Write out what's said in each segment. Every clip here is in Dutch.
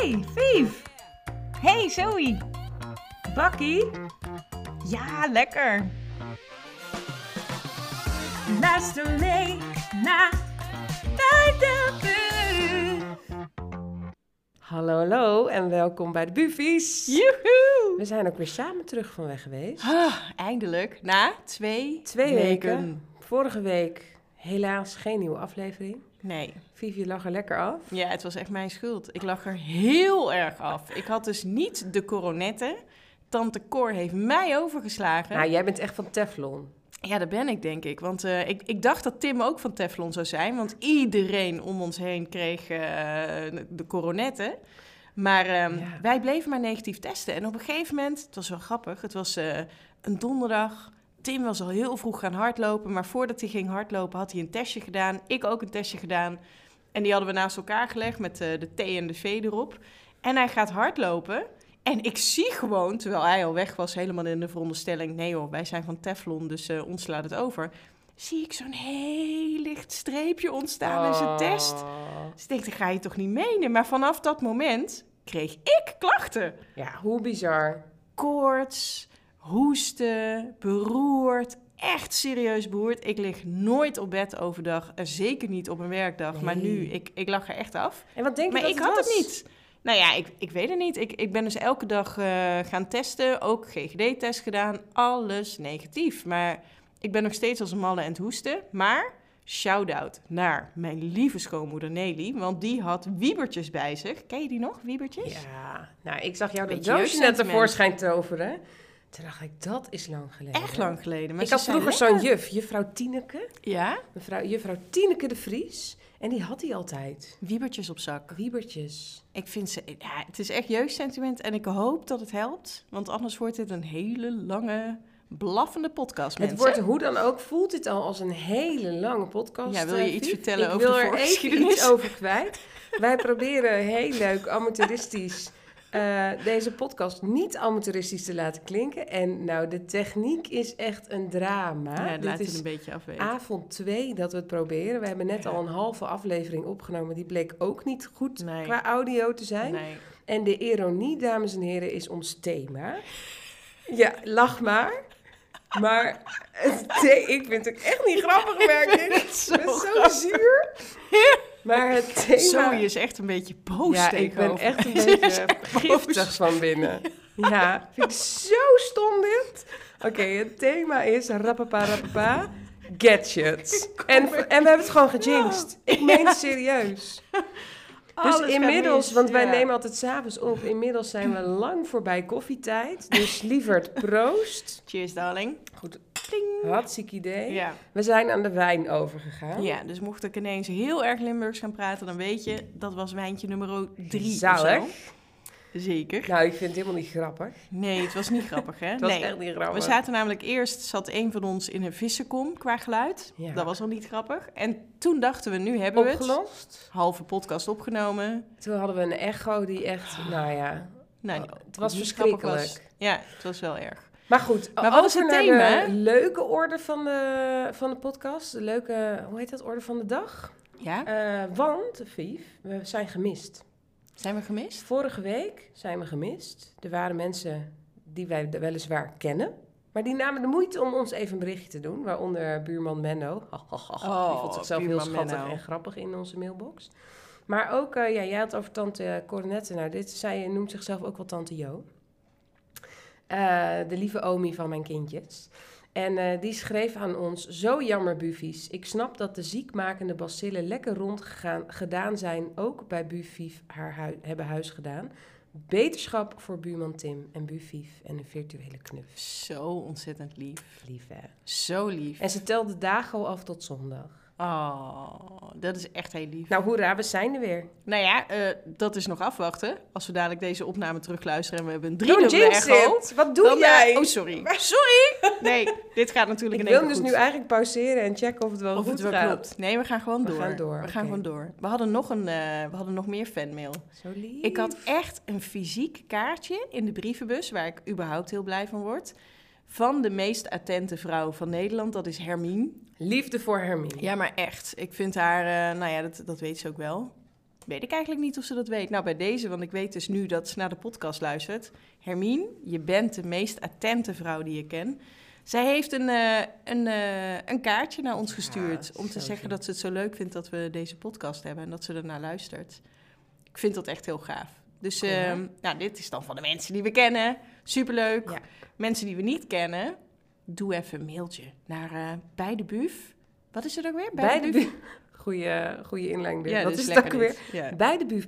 Hey, Vief. Hey, Zoe. Bakkie? Ja, lekker. Luister mee naar bij de buurt. Hallo, hallo en welkom bij de Buffies. Joehoe! We zijn ook weer samen terug van weg geweest. Ah, eindelijk, na twee, Twee weken. Vorige week helaas geen nieuwe aflevering. Nee, Vivi lag er lekker af. ja, het was echt mijn schuld. Ik lag er heel erg af. Ik had dus niet de coronetten. Tante Cor heeft mij overgeslagen. Nou, jij bent echt van Teflon. Ja, dat ben ik, denk ik. Want eh, ik, ik dacht dat Tim ook van Teflon zou zijn. Want iedereen om ons heen kreeg eh, de coronetten. Maar ehm, Ja. wij bleven maar negatief testen. En op een gegeven moment, het was wel grappig, het was eh, een donderdag. Tim was al heel vroeg gaan hardlopen. Maar voordat hij ging hardlopen had hij een testje gedaan. Ik ook een testje gedaan. En die hadden we naast elkaar gelegd met eh, de T en de V erop. En hij gaat hardlopen. En ik zie gewoon, terwijl hij al weg was, helemaal in de veronderstelling... nee hoor, wij zijn van Teflon, dus eh, ons slaat het over. Zie ik zo'n heel licht streepje ontstaan in zijn test. Oh. Dus ik denk, dat ga je toch niet menen? Maar vanaf dat moment kreeg ik klachten. Ja, hoe bizar. Koorts, hoesten, beroerd. Echt serieus beroerd. Ik lig nooit op bed overdag. En zeker niet op een werkdag. Maar nu, ik, ik lag er echt af. En wat denk je Maar dat ik had het niet. Nou ja, ik, ik weet het niet. Ik, ik ben dus elke dag eh, gaan testen. Ook GGD-test gedaan. Alles negatief. Maar ik ben nog steeds als een malle en het hoesten. Maar shout-out naar mijn lieve schoonmoeder Nelly. Want die had wiebertjes bij zich. Ken je die nog, wiebertjes? Ja, nou, ik zag jou dat doosje net tevoorschijn toveren. Toen dacht ik, dat is lang geleden. Echt lang geleden. Maar ik had vroeger zo'n juf, juffrouw Tineke. Ja? Mevrouw, juffrouw Tineke de Vries. En die had die altijd. Wiebertjes op zak. Wiebertjes. Ik vind ze... Ja, het is echt jeugdsentiment. En ik hoop dat het helpt. Want anders wordt dit een hele lange, blaffende podcast, Het wordt hoe dan ook, voelt dit al als een hele lange podcast. Ja, wil je eh, iets vertellen ik over wil de er even iets over kwijt. Wij proberen heel leuk amateuristisch eh, deze podcast niet amateuristisch te laten klinken. En nou, de techniek is echt een drama. Ja, Dit laat het een beetje afweten. avond 2 dat we het proberen. We hebben net Ja. al een halve aflevering opgenomen. Die bleek ook niet goed Nee. qua audio te zijn. Nee. En de ironie, dames en heren, is ons thema. Ja, lach maar. Maar het ik vind het ook echt niet grappig, merk ik. Het is zo zo, zuur. Maar het thema... Zoe is echt een beetje boos ja, ik ben echt een beetje giftig van binnen. Ja, vind ik zo stom dit. Oké, het thema is rapapa rapapa gadgets. En, en we hebben het gewoon gejinxed. Ik meen het serieus. Dus Alles inmiddels, want wij ja. nemen altijd s'avonds op. Inmiddels zijn we lang voorbij koffietijd. Dus lieverd proost. Cheers, darling. Goed, Ding. hartstikke idee. Ja. We zijn aan de wijn overgegaan. ja, dus mocht ik ineens heel erg Limburgs gaan praten, dan weet je, dat was wijntje nummer drie Zalig. Zeker. Nou, ik vind het helemaal niet grappig. Nee, het was niet grappig, hè? Het was nee. echt niet grappig. We zaten namelijk eerst, zat een van ons in een vissenkom qua geluid. Ja. Dat was al niet grappig. En toen dachten we, nu hebben we het. opgelost. Halve podcast opgenomen. Toen hadden we een echo die echt, nou ja... Nou, het was verschrikkelijk. Ja, het was wel erg. Maar goed, Maar wat is het naar thema? de leuke orde van de, van de podcast. De leuke, hoe heet dat, orde van de dag? Ja? Eh, want, Vief, we zijn gemist. Zijn we gemist? Vorige week zijn we gemist. Er waren mensen die wij weliswaar kennen. Maar die namen de moeite om ons even een berichtje te doen. Waaronder buurman Menno. die vond zichzelf heel schattig Menno. en grappig in onze mailbox. Maar ook, eh, ja, jij had over tante Coronette. Nou, dit, zij noemt zichzelf ook wel tante Jo. Eh, de lieve omi van mijn kindjes. En eh, die schreef aan ons, zo jammer Bufies. Ik snap dat de ziekmakende bacillen lekker rondgegaan gedaan zijn, ook bij Bufief haar hui- hebben huis gedaan. Beterschap voor buurman Tim en Bufief en een virtuele knuf. Zo ontzettend lief. Lief hè. Zo lief. En ze telde dagen al af tot zondag. Oh, dat is echt heel lief. Nou hoera, we zijn er weer. Nou ja, eh, dat is nog afwachten. Als we dadelijk deze opname terugluisteren en we hebben een driedubbele jinx echo. it! Wat doe dan, eh, jij? oh, sorry. Sorry! Nee, dit gaat natuurlijk ik wil dus goed. nu eigenlijk pauzeren en checken of het wel Of goed het wel gaat. klopt. Nee, we gaan gewoon We door. gaan door, We gaan gewoon door. We hadden nog, een, eh, we hadden nog meer fanmail. Zo lief. Ik had echt een fysiek kaartje in de brievenbus, waar ik überhaupt heel blij van word. Van de meest attente vrouw van Nederland, dat is Hermine. Liefde voor Hermine. Ja, maar echt. Ik vind haar, eh, nou ja, dat, dat weet ze ook wel. weet ik eigenlijk niet of ze dat weet. Nou, bij deze, want ik weet dus nu dat ze naar de podcast luistert. Hermine, je bent de meest attente vrouw die je ken. Zij heeft een, eh, een, eh, een kaartje naar ons gestuurd om te zeggen dat ze het zo leuk vindt dat we deze podcast hebben en dat ze ernaar luistert. Ik vind dat echt heel gaaf. Dus hè? ehm, nou, dit is dan van de mensen die we kennen. Superleuk. Ja. Mensen die we niet kennen, doe even een mailtje naar eh bij de buf. Wat is het ook weer? Bij de buuf. Goeie, goeie inleiding weer. Ja, Wat dit is het ook weer? Ja, Bij de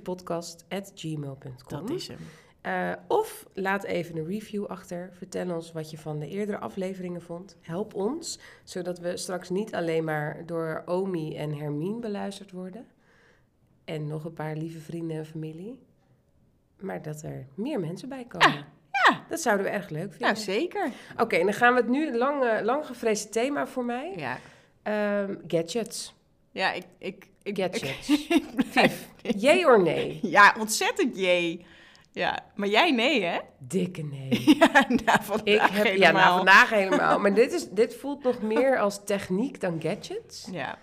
at gmail.com. dat is hem. Eh, of laat even een review achter. Vertel ons wat je van de eerdere afleveringen vond. Help ons, zodat we straks niet alleen maar door Omi en Hermine beluisterd worden. En nog een paar lieve vrienden en familie. Maar dat er meer mensen bij komen. Ja, ja. Dat zouden we erg leuk vinden. Nou, zeker. Oké, dan gaan we het nu, een lang, eh, lang gevreesd thema voor mij. Ja, Ehm, gadgets. ja ik... ik, ik Gadgets. Ik, ik blijf- Jee or nee? Ja, ontzettend jee. Ja, maar jij nee, hè? Dikke nee. Ja, nou, vandaag Ik heb, ja, helemaal. nou, vandaag helemaal. Maar dit, is, dit voelt nog meer als techniek dan gadgets. Ja,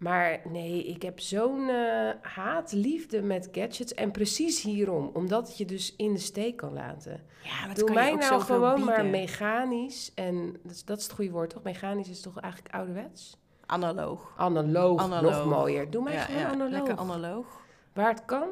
Maar nee, ik heb zo'n eh, haat-liefde met gadgets. En precies hierom. Omdat het je dus in de steek kan laten. ja dat Doe kan mij je ook nou gewoon maar mechanisch. En dat is, dat is het goede woord, toch? Mechanisch is toch eigenlijk ouderwets? Analoog. Analoog, Analoog. nog mooier. Doe mij Ja, gewoon ja, analoog. lekker analoog. Waar het kan,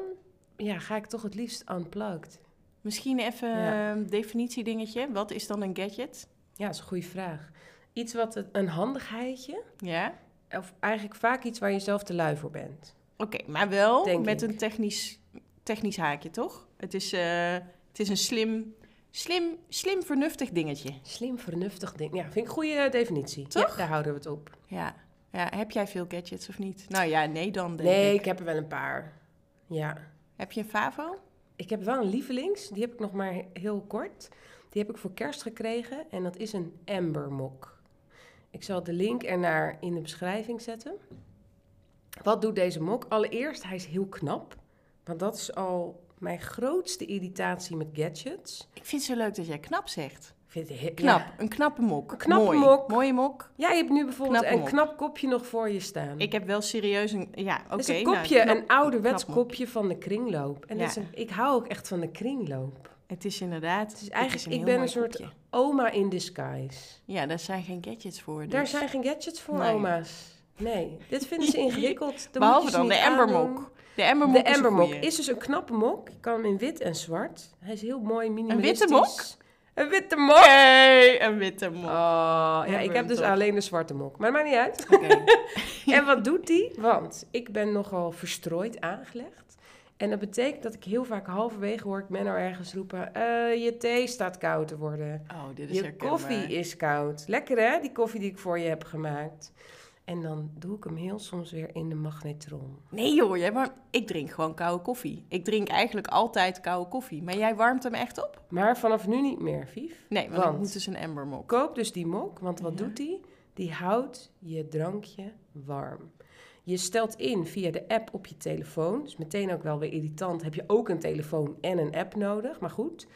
ja, ga ik toch het liefst unplugged. Misschien even Ja. een definitiedingetje. Wat is dan een gadget? Ja, dat is een goede vraag. Iets wat het, een handigheidje, Ja? Of eigenlijk vaak iets waar je zelf te lui voor bent. Oké, maar wel Denk met ik. een technisch, technisch haakje, toch? Het is, eh, het is een slim, slim, slim, vernuftig dingetje. Slim, vernuftig ding. Ja, vind ik een goede definitie. Toch? Ja, daar houden we het op. Ja. ja. Heb jij veel gadgets of niet? Nou ja, nee dan, denk Nee, ik. ik heb er wel een paar. Ja. Heb je een favo? Ik heb wel een lievelings, die heb ik nog maar heel kort. Die heb ik voor kerst gekregen en dat is een Amber Mok. Ik zal de link ernaar in de beschrijving zetten. Wat doet deze mok? Allereerst, hij is heel knap. Want dat is al mijn grootste irritatie met gadgets. Ik vind het zo leuk dat jij knap zegt. Ik vind het Knap, Ja. een knappe mok. Een knappe Mooi. mok. Mooie mok. Ja, je hebt nu bijvoorbeeld Knappe een mok. knap kopje nog voor je staan. Ik heb wel serieus een... Ja, oké. Het is een nou, kopje, knap- een ouderwets kopje van de kringloop. En Ja. is een, ik hou ook echt van de kringloop. Het is inderdaad... Het is eigenlijk, een ik ben een soort kopje. oma in disguise. Ja, daar zijn geen gadgets voor. Daar dus. zijn geen gadgets voor, Nee. oma's. Nee, dit vinden ze ingewikkeld. Moet Behalve dan de niet Amber aandoen. mok. De Amber mok De is een Amber mok goeie. is dus een knappe mok. Je kan hem in wit en zwart. Hij is heel mooi minimalistisch. witte mok? Een witte mok? Hey, een witte mok. Oh, ja, ik heb dus alleen de zwarte mok. Maar maakt niet uit. Oké. En wat doet die? Want ik ben nogal verstrooid aangelegd. En dat betekent dat ik heel vaak halverwege hoor ik Menno ergens roepen... "Eh, je thee staat koud te worden. Oh, dit is Je herkenbaar. koffie is koud. Lekker hè, die koffie die ik voor je heb gemaakt. En dan doe ik hem heel soms weer in de magnetron. Nee joh, jij warmt... ik drink gewoon koude koffie. Ik drink eigenlijk altijd koude koffie. Maar jij warmt hem echt op? Maar vanaf nu niet meer, Vief. Nee, want, Want? ik moet dus een Amber mok. Koop dus die mok, want wat Ja. doet die? Die houdt je drankje warm. Je stelt in via de app op je telefoon. Dus meteen ook wel weer irritant. Heb je ook een telefoon en een app nodig. Maar goed,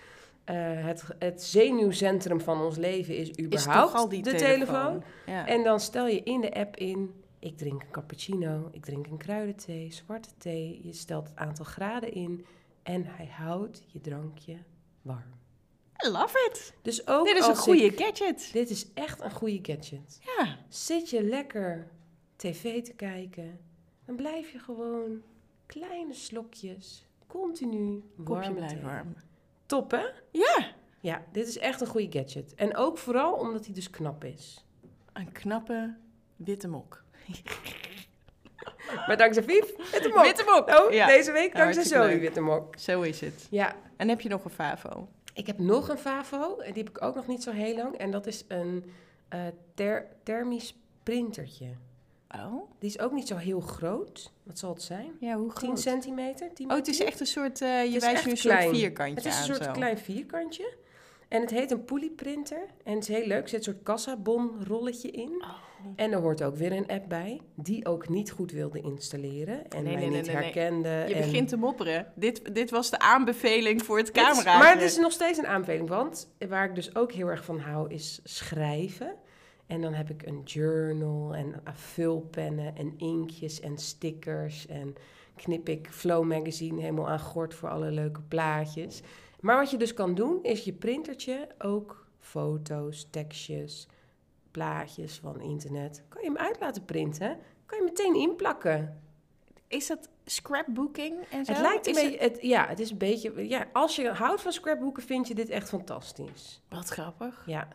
eh, het, het zenuwcentrum van ons leven is überhaupt toch al die de telefoon. telefoon. Ja. En dan stel je in de app in... Ik drink een cappuccino, ik drink een kruidenthee, zwarte thee. Je stelt het aantal graden in en hij houdt je drankje warm. I love it. Dus ook Dit is een goede ik- gadget. dit is echt een goede gadget. Ja. Zit je lekker tv te kijken, dan blijf je gewoon kleine slokjes, continu blijft thee. warm. Top, hè? Ja. Ja, dit is echt een goede gadget. En ook vooral omdat hij dus knap is. Een knappe witte mok. Maar dankzij Vief, witte mok. Witte mok. Oh, ja. deze week dankzij Hartstikke Zoe, leuk. witte mok. Zo is het. Ja, En heb je nog een favo? ik heb nog een Favo. En die heb ik ook nog niet zo heel lang. En dat is een eh, thermisch printertje. Oh? Die is ook niet zo heel groot. Wat zal het zijn? Ja, hoe 10 groot? centimeter? 10 Oh, het is echt een soort, eh, je wijst nu een soort vierkantje Het is een soort zo. klein vierkantje. En het heet een polyprinter. En het is heel leuk. Er zit een soort kassabonrolletje in. Oh. En er hoort ook weer een app bij. Die ook niet goed wilde installeren. En Nee, mij nee, niet nee, herkende. Je en... begint te mopperen. Dit, dit was de aanbeveling voor het camera. Maar het is nog steeds een aanbeveling. Want waar ik dus ook heel erg van hou, is schrijven. En dan heb ik een journal en vulpennen en inkjes en stickers. En knip ik Flow Magazine helemaal aan gort voor alle leuke plaatjes. Maar wat je dus kan doen, is je printertje ook foto's, tekstjes, plaatjes van internet. Kan je hem uit laten printen, kan je meteen inplakken. Is dat scrapbooking en zo? Het lijkt een beetje, het, ja, het is een beetje, ja, als je houdt van scrapboeken, vind je dit echt fantastisch. Wat grappig. Ja.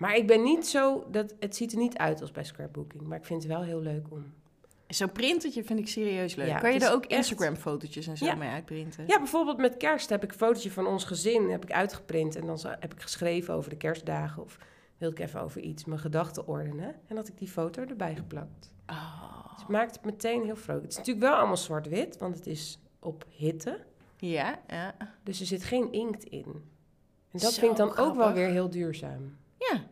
Maar ik ben niet zo, dat, het ziet er niet uit als bij scrapbooking, maar ik vind het wel heel leuk om. Zo'n printertje vind ik serieus leuk. Ja, kan je er ook Instagram-fotootjes en zo Ja. mee uitprinten? Ja, bijvoorbeeld met kerst heb ik een fotootje van ons gezin heb ik uitgeprint en dan heb ik geschreven over de kerstdagen of wilde ik even over iets mijn gedachten ordenen en had ik die foto erbij geplakt. Oh. Dus het maakt het meteen heel vrolijk. Het is natuurlijk wel allemaal zwart-wit, want het is op hitte, Ja, ja. dus er zit geen inkt in. En dat Zo vind ik dan ook wel weer heel duurzaam. Ja,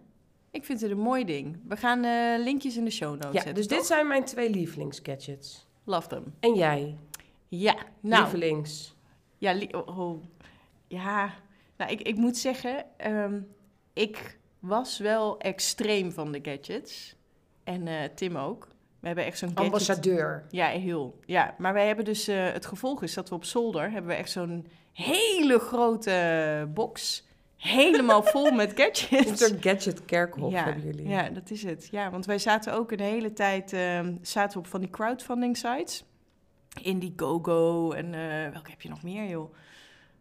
ik vind het een mooi ding. We gaan eh, linkjes in de show notes Ja, zetten, dus dit zijn mijn twee lievelingsgadgets. Love them. En jij, Ja, nou... lievelings. Ja, li- oh, oh. ja. Nou, ik, ik moet zeggen, ehm, ik was wel extreem van de gadgets. En eh, Tim ook. We hebben echt zo'n. Ambassadeur. Ja, heel. Ja, maar wij hebben dus... eh, het gevolg is dat we op zolder hebben we echt zo'n hele grote box. Helemaal vol met Een gadgets. soort gadget kerkhof ja, hebben jullie. ja, dat is het. Ja, want wij zaten ook een hele tijd ehm, zaten op van die crowdfunding sites. Indiegogo en eh, welke heb je nog meer, joh?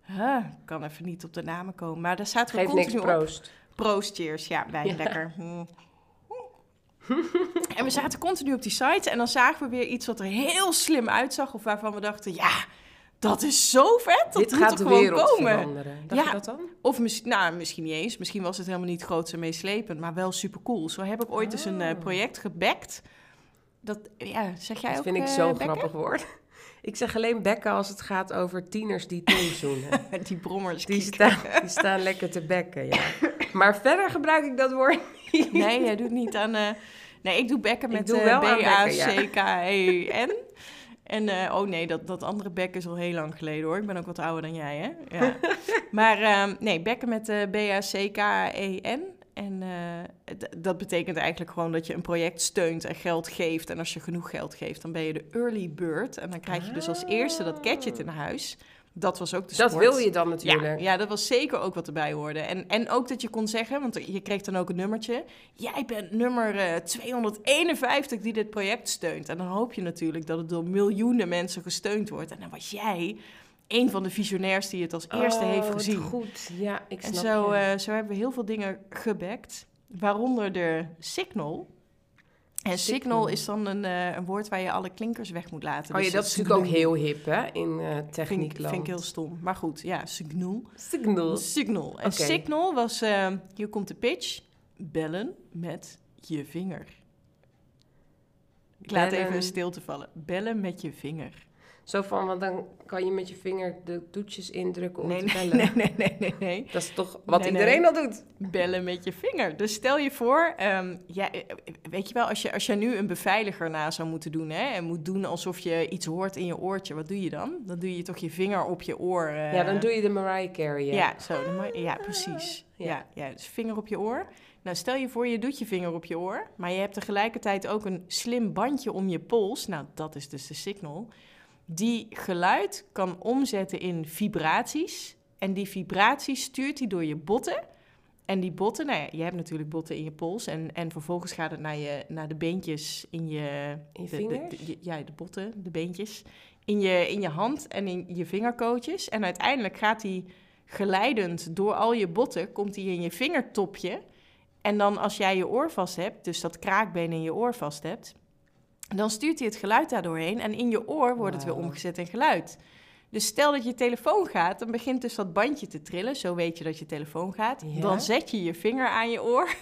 Huh, ik kan even niet op de namen komen. Maar daar zaten we Geef niks continu op. proost. Proost, cheers. Ja, wijn, Ja. lekker. Hm. en we zaten continu op die sites en dan zagen we weer iets wat er heel slim uitzag. Of waarvan we dachten, ja, dat is zo vet. Dat Dit moet gaat er de gewoon wereld komen. veranderen. Dacht Ja. je dat dan? Of misschien, nou, misschien niet eens. Misschien was het helemaal niet groots en meeslepend, maar wel super cool. Zo heb ik ooit eens een eh, Oh. project gebackt. Dat, ja, zeg jij Dat ook vind ik eh, zo'n bekken? grappig woord. Ik zeg alleen bekken als het gaat over tieners die tongzoenen. Die brommers. Die staan, die staan lekker te bekken, ja. Maar verder gebruik ik dat woord niet. Nee, jij doet niet aan... eh, nee, ik doe bekken Ik met eh, wel aan bekken, ja. B-A-C-K-E-N. En, eh, oh nee, dat, dat andere bekken is al heel lang geleden hoor. Ik ben ook wat ouder dan jij, hè? Ja. maar ehm, nee, bekken met eh B-A-C-K-E-N. En eh, dat betekent eigenlijk gewoon dat je een project steunt en geld geeft. En als je genoeg geld geeft, dan ben je de early bird. En dan krijg je dus als eerste dat gadget in huis. Dat was ook de Dat sport. wil je dan natuurlijk. ja, dat was zeker ook wat erbij hoorde. En, en ook dat je kon zeggen, want je kreeg dan ook een nummertje. Jij bent nummer eh, 251 die dit project steunt. En dan hoop je natuurlijk dat het door miljoenen mensen gesteund wordt. En dan was jij een van de visionairs die het als eerste Oh, heeft gezien. goed. Ja, ik En snap zo, je. eh, zo hebben we heel veel dingen gebackt. Waaronder de Signal. En Signal, is dan een, eh, een woord waar je alle klinkers weg moet laten. Oh ja, Dus dat is natuurlijk ook heel hip, hè, in eh Vind ik, techniekland. vind ik heel stom. Maar goed, ja, Signal. Signal. Signal. En. Signal was, eh, hier komt de pitch, bellen met je vinger. Ik laat even stilte vallen. Bellen met je vinger. Zo van, want dan kan je met je vinger de toetjes indrukken om Nee, te nee, bellen. nee, nee, nee, nee, nee. Dat is toch wat Nee, iedereen nee. al doet? Bellen met je vinger. Dus stel je voor, ehm, ja, eh, weet je wel, als je, als je nu een beveiliger na zou moeten doen... Hè, en moet doen alsof je iets hoort in je oortje, wat doe je dan? Dan doe je toch je vinger op je oor. eh, ja, dan doe je de Mariah Carey. Ja, zo. Ja, precies. Ja. Ja. Ja, dus vinger op je oor. Nou, stel je voor, je doet je vinger op je oor, maar je hebt tegelijkertijd ook een slim bandje om je pols. Nou, dat is dus de signal. Die geluid kan omzetten in vibraties. En die vibraties stuurt hij door je botten. En die botten, nou ja, je hebt natuurlijk botten in je pols. En, en vervolgens gaat het naar, je, naar de beentjes in je... In je de- de- vingers? de- ja, de botten, de beentjes. In je, in je hand en in je vingerkootjes. En uiteindelijk gaat die geleidend door al je botten, komt die in je vingertopje. En dan als jij je oor vast hebt, dus dat kraakbeen in je oor vast hebt, dan stuurt hij het geluid daardoorheen. En in je oor wordt het weer omgezet in geluid. Dus stel dat je telefoon gaat, dan begint dus dat bandje te trillen. Zo weet je dat je telefoon gaat. Ja. Dan zet je je vinger aan je oor.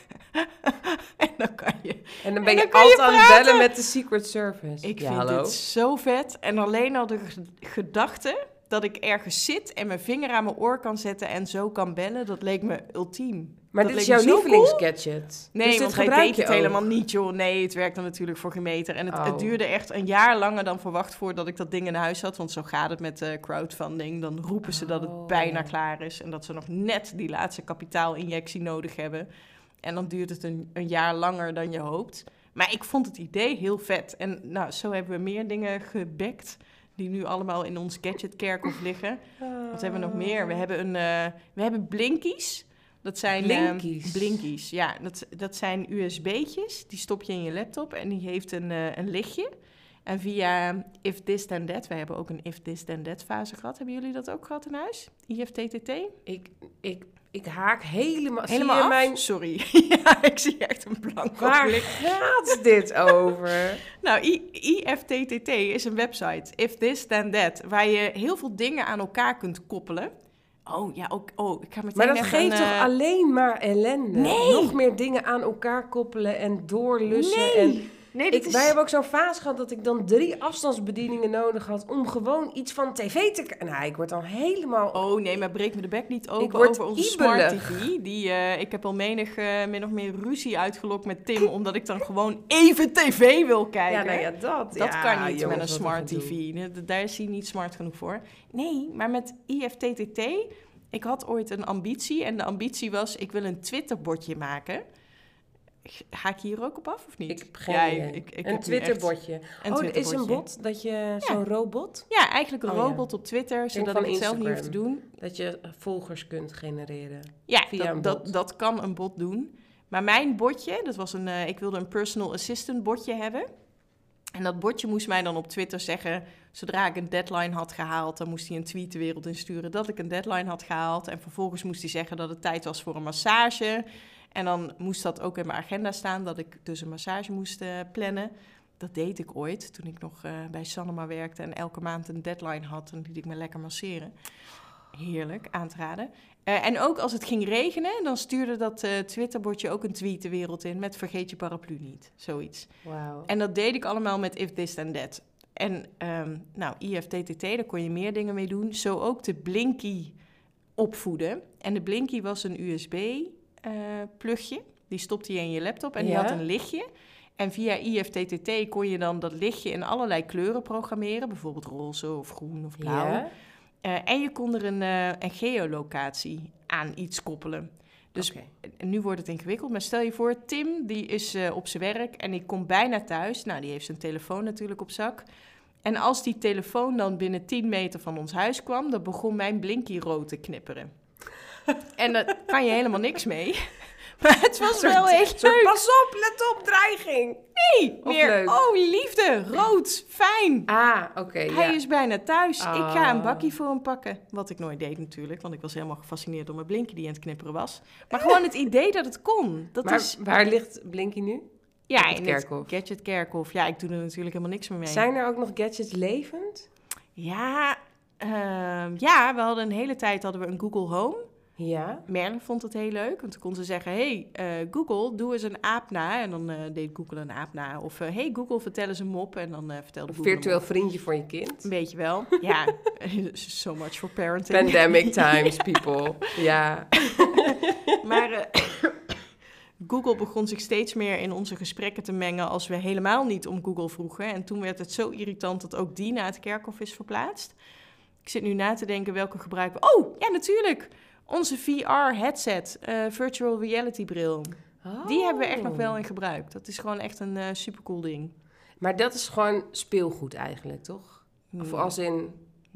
en dan kan je En dan En ben je dan kan je altijd aan het bellen met de Secret Service. Ik ja, vind hallo? het zo vet. En alleen al de gedachte dat ik ergens zit en mijn vinger aan mijn oor kan zetten en zo kan bellen, dat leek me ultiem. Maar dat dit is jouw lievelingsgadget. Nee, dus dit want hij gebruik deed je het ook. helemaal niet, joh. Nee, het werkte natuurlijk voor geen meter. En het, Oh. het duurde echt een jaar langer dan verwacht voordat ik dat ding in huis had. Want zo gaat het met eh, crowdfunding. Dan roepen ze dat Oh. het bijna klaar is. En dat ze nog net die laatste kapitaalinjectie nodig hebben. En dan duurt het een, een jaar langer dan je hoopt. Maar ik vond het idee heel vet. En nou, zo hebben we meer dingen gebackt. Die nu allemaal in ons gadgetkerkhof liggen. Wat hebben we nog meer? We hebben, een, eh, we hebben blinkies. Dat zijn eh, Blinkies? blinkies. Ja, dat, dat zijn USB'tjes. Die stop je in je laptop en die heeft een, eh, een lichtje. En via If This Then That, wij hebben ook een If This Then That fase gehad. Hebben jullie dat ook gehad in huis? IFTTT? Ik, ik, ik haak helemaal... Helemaal af? mijn... Sorry. ja, ik zie echt een blanco Waar blik. gaat dit over? Nou, I- IFTTT is een website, If This Then That, waar je heel veel dingen aan elkaar kunt koppelen. Oh, ja, ook, oh, ik ga meteen Maar dat geeft een, toch eh, alleen maar ellende? Nee. Nog meer dingen aan elkaar koppelen en doorlussen. Nee, En nee, ik, is... Wij hebben ook zo'n fase gehad dat ik dan drie afstandsbedieningen nodig had om gewoon iets van tv te kijken. Nou, ik word dan helemaal... Oh nee, maar breek me de bek niet open over onze smart. TV. Die, eh, ik heb al menig eh, min of meer ruzie uitgelokt met Tim, omdat ik dan gewoon even tv wil kijken. ja, nou ja, dat. Dat ja, kan niet jongens, met een smart. TV. Daar is hij niet smart genoeg voor. Nee, maar met IFTTT... Ik had ooit een ambitie en de ambitie was... ik wil een Twitterbordje maken. Ga ik hier ook op af of niet? Ik heb geen Ja, idee. ik- ik heb een nu Twitterbordje. echt Oh, er is een bot dat je... Zo'n robot? Ja, eigenlijk een Oh, ja. robot op Twitter, zodat ik het zelf niet hoef te doen. Dat je volgers kunt genereren. Ja, Via dat, dat, dat kan een bot doen. Maar mijn botje, dat was een, eh, ik wilde een personal assistant botje hebben. En dat botje moest mij dan op Twitter zeggen, zodra ik een deadline had gehaald, dan moest hij een tweet de wereld insturen dat ik een deadline had gehaald. En vervolgens moest hij zeggen dat het tijd was voor een massage. En dan moest dat ook in mijn agenda staan, dat ik dus een massage moest eh, plannen. Dat deed ik ooit, toen ik nog eh, bij Sanoma werkte en elke maand een deadline had. En liet ik me lekker masseren. Heerlijk, aan te raden. Eh, en ook als het ging regenen, dan stuurde dat eh, Twitterbordje ook een tweet de wereld in met vergeet je paraplu niet, zoiets. Wauw. En dat deed ik allemaal met if this then that. En ehm, nou, IFTTT, daar kon je meer dingen mee doen. Zo ook de Blinky opvoeden. En de Blinky was een USB-plugje. die stopte je in je laptop en die Ja. had een lichtje. En via IFTTT kon je dan dat lichtje in allerlei kleuren programmeren. Bijvoorbeeld roze of groen of blauw. Ja? Eh, en je kon er een, eh, een geolocatie aan iets koppelen. Dus nu wordt het ingewikkeld, maar stel je voor, Tim die is eh, op zijn werk en ik kom bijna thuis. Nou, die heeft zijn telefoon natuurlijk op zak. En als die telefoon dan binnen 10 meter van ons huis kwam, dan begon mijn blinky rood te knipperen. En daar kan je helemaal niks mee. Maar het was Soort- wel echt soort, leuk. Pas op, let op, dreiging. Nee, Of meer, leuk. oh liefde, rood, fijn. Ah, oké. Hij ja. is bijna thuis. Ik ga een Ah. bakkie voor hem pakken. Wat ik nooit deed natuurlijk, want ik was helemaal gefascineerd door mijn blinky die aan het knipperen was. Maar gewoon het idee dat het kon. Dat maar is waar ligt Blinky nu? ja, op het in kerkhof? het Gadget Kerkhof. Ja, ik doe er natuurlijk helemaal niks meer mee. Zijn er ook nog gadgets levend? Ja, ehm, ja, we hadden een hele tijd hadden we een Google Home. Ja. Merle vond het heel leuk, want toen kon ze zeggen... hey, eh, Google, doe eens een aap na. En dan eh, deed Google een aap na. Of eh, hey, Google, vertel eens een mop. En dan vertelde Google een virtueel vriendje voor je kind. Een beetje wel. Ja, so much for parenting. Pandemic times, people. Ja. Maar Google begon zich steeds meer in onze gesprekken te mengen als we helemaal niet om Google vroegen. En toen werd het zo irritant dat ook die naar het kerkhof is verplaatst. Ik zit nu na te denken welke gebruiken we. Oh, ja, natuurlijk. Onze VR-headset, eh, virtual reality bril. Die hebben we echt nog wel in gebruik. Dat is gewoon echt een eh supercool ding. Maar dat is gewoon speelgoed eigenlijk, toch? Of Hmm. als in...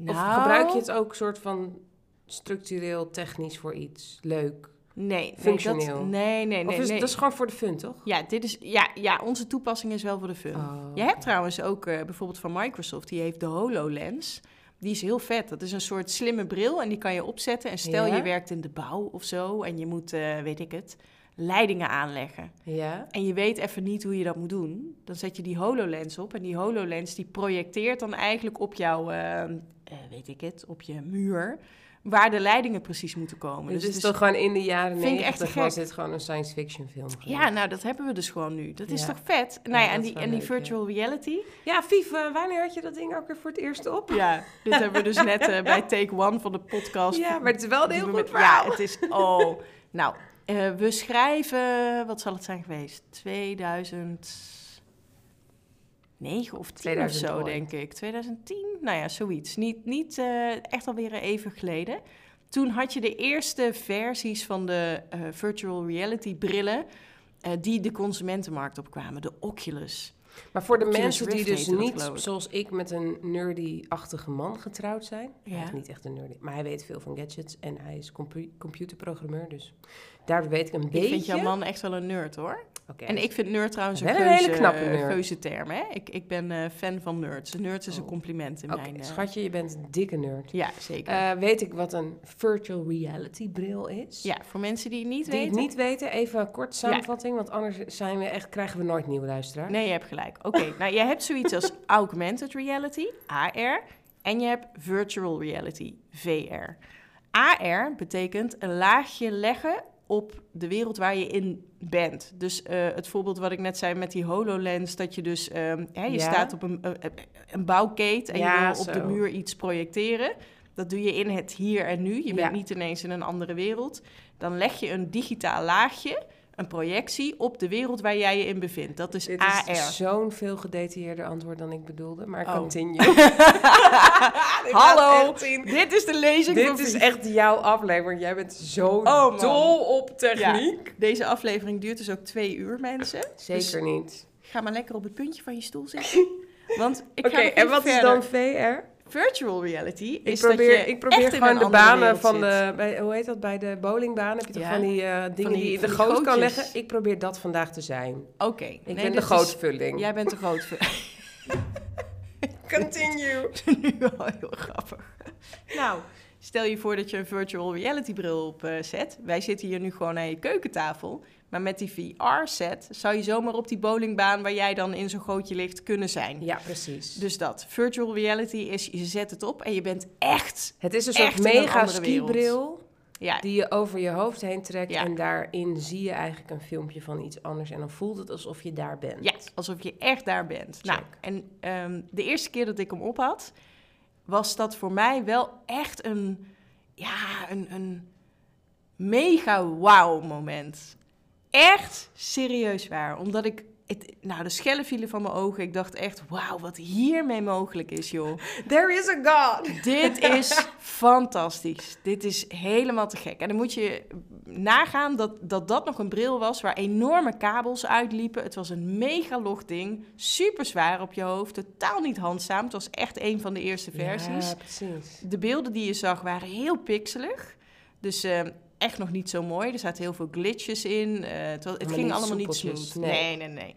Of Nou, gebruik je het ook soort van structureel, technisch voor iets? Leuk. Nee, nee, functioneel? Dat, nee, nee, nee. of is, nee. dat is gewoon voor de fun, toch? Ja, dit is, ja, ja, onze toepassing is wel voor de fun. Oh, Je hebt trouwens ook eh, bijvoorbeeld van Microsoft, die heeft de HoloLens. Die is heel vet. Dat is een soort slimme bril en die kan je opzetten. En stel Ja? je werkt in de bouw of zo en je moet, eh, weet ik het, leidingen aanleggen. Ja? En je weet even niet hoe je dat moet doen. Dan zet je die HoloLens op en die HoloLens die projecteert dan eigenlijk op jouw, eh, eh, weet ik het, op je muur, waar de leidingen precies moeten komen. Dus Dus is toch gewoon in de jaren 90 was dit gewoon een science fiction film. ja, nou dat hebben we dus gewoon nu. Dat is Ja. toch vet? Nou ja, en die, en die leuk, ja. virtual reality. Ja, Vief, eh, wanneer had je dat ding ook weer voor het eerst op? Ja, dit hebben we dus net eh, bij Take One van de podcast. Ja, maar het is wel een heel goed verhaal. Ja, het is... Oh, nou, eh, we schrijven... Wat zal het zijn geweest? 2009 of 10 2000 of zo, denk ik. 2010? Nou ja, zoiets. Niet, niet eh, echt alweer even geleden. Toen had je de eerste versies van de eh, virtual reality brillen... eh, die de consumentenmarkt opkwamen, de Oculus. Maar voor de Oculus mensen die dus dat, niet, zoals ik, met een nerdy-achtige man getrouwd zijn. Ja. Hij is niet echt een nerdy, maar hij weet veel van gadgets en hij is compu- computerprogrammeur. Dus daar weet ik een beetje. Ik vind jouw man echt wel een nerd hoor. Oké, En ik vind nerd trouwens een, geuze, hele knappe nerd. geuze term. Hè? Ik, ik ben eh, fan van nerds. Nerds is een Oh. compliment in mijn... eh, schatje, je bent een dikke nerd. Ja, zeker. Eh, weet ik wat een virtual reality bril is? ja, voor mensen die het niet Die weten. het niet weten, even een kort samenvatting, want anders zijn we echt, krijgen we nooit nieuwe luisteraars. Nee, je hebt gelijk. Oké, nou je hebt zoiets als augmented reality, AR, en je hebt virtual reality, VR. AR betekent een laagje leggen op de wereld waar je in bent. Dus eh, het voorbeeld wat ik net zei met die HoloLens, dat je dus, ehm, hè, je Ja. staat op een, een, een bouwkeet en Ja, je wil op de muur iets projecteren. Dat doe je in het hier en nu. Je Ja. bent niet ineens in een andere wereld. Dan leg je een digitaal laagje, een projectie, op de wereld waar jij je in bevindt. Dat is Dit AR. is zo'n veel gedetailleerder antwoord dan ik bedoelde, maar Oh. continue. Hallo, dit is de lezing Dit is echt jouw aflevering. Jij bent zo Oh, dol op techniek. Deze aflevering duurt dus ook twee uur, mensen. Dus Zeker niet. ga maar lekker op het puntje van je stoel zitten. Want ik Oké, en wat is dan VR? Virtual reality Ik is probeer, dat je ik probeer echt in gewoon de banen van zit. de, bij, hoe heet dat, bij de bowlingbaan heb je toch Ja. van die eh, dingen die- die je in de goot kan leggen? Ik probeer dat vandaag te zijn. Oké. Ik nee, ben de gootvulling. Jij bent de groot. Continue. nu wel heel grappig. Nou, stel je voor dat je een virtual reality bril op eh, zet. Wij zitten hier nu gewoon aan je keukentafel. Maar met die VR-set zou je zomaar op die bowlingbaan waar jij dan in zo'n gootje ligt kunnen zijn. Ja, precies. Dus dat. Virtual reality is, je zet het op en je bent echt... het is een soort mega skibril Ja, die je over je hoofd heen trekt. Ja. En daarin zie je eigenlijk een filmpje van iets anders. En dan voelt het alsof je daar bent. ja, alsof je echt daar bent. Nou, en ehm, de eerste keer dat ik hem op had, was dat voor mij wel echt een... Ja, een, een mega wow moment. Echt serieus waar. Omdat ik... Het, nou, de schellen vielen van mijn ogen. Ik dacht echt, wauw, wat hiermee mogelijk is, joh. There is a God! Dit is fantastisch. Dit is helemaal te gek. En dan moet je nagaan dat, dat dat nog een bril was waar enorme kabels uitliepen. Het was een mega log ding. Super zwaar op je hoofd. Totaal niet handzaam. Het was echt een van de eerste versies. Ja, precies. De beelden die je zag waren heel pixelig. Dus eh, echt nog niet zo mooi. Er zaten heel veel glitches in. Eh, het was- het Maar ging allemaal niet smooth. nee. Nee. nee, nee,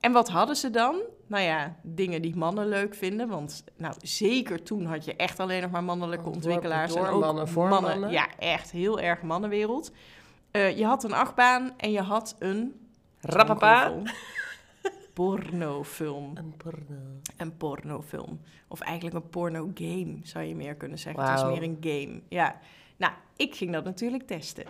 En wat hadden ze dan? Nou ja, dingen die mannen leuk vinden. Want nou, zeker toen had je echt alleen nog maar mannelijke Door- ontwikkelaars. door en ook mannen, voor mannen. Ja, echt heel erg mannenwereld. Eh, je had een achtbaan en je had een... Rappapa. Pornofilm. Een porno. Een pornofilm. Of eigenlijk een porno-game, zou je meer kunnen zeggen. Het Wauw. meer een game, ja. Nou, ik ging dat natuurlijk testen.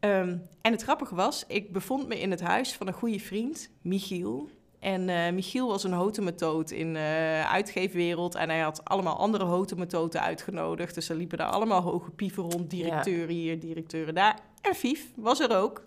Ehm, en het grappige was, ik bevond me in het huis van een goede vriend, Michiel. En eh, Michiel was een hotemetoot in de uitgeefwereld. En hij had allemaal andere hotemetoten uitgenodigd. Dus er liepen daar allemaal hoge pieven rond. Directeuren hier, directeuren daar. En Fief was er ook.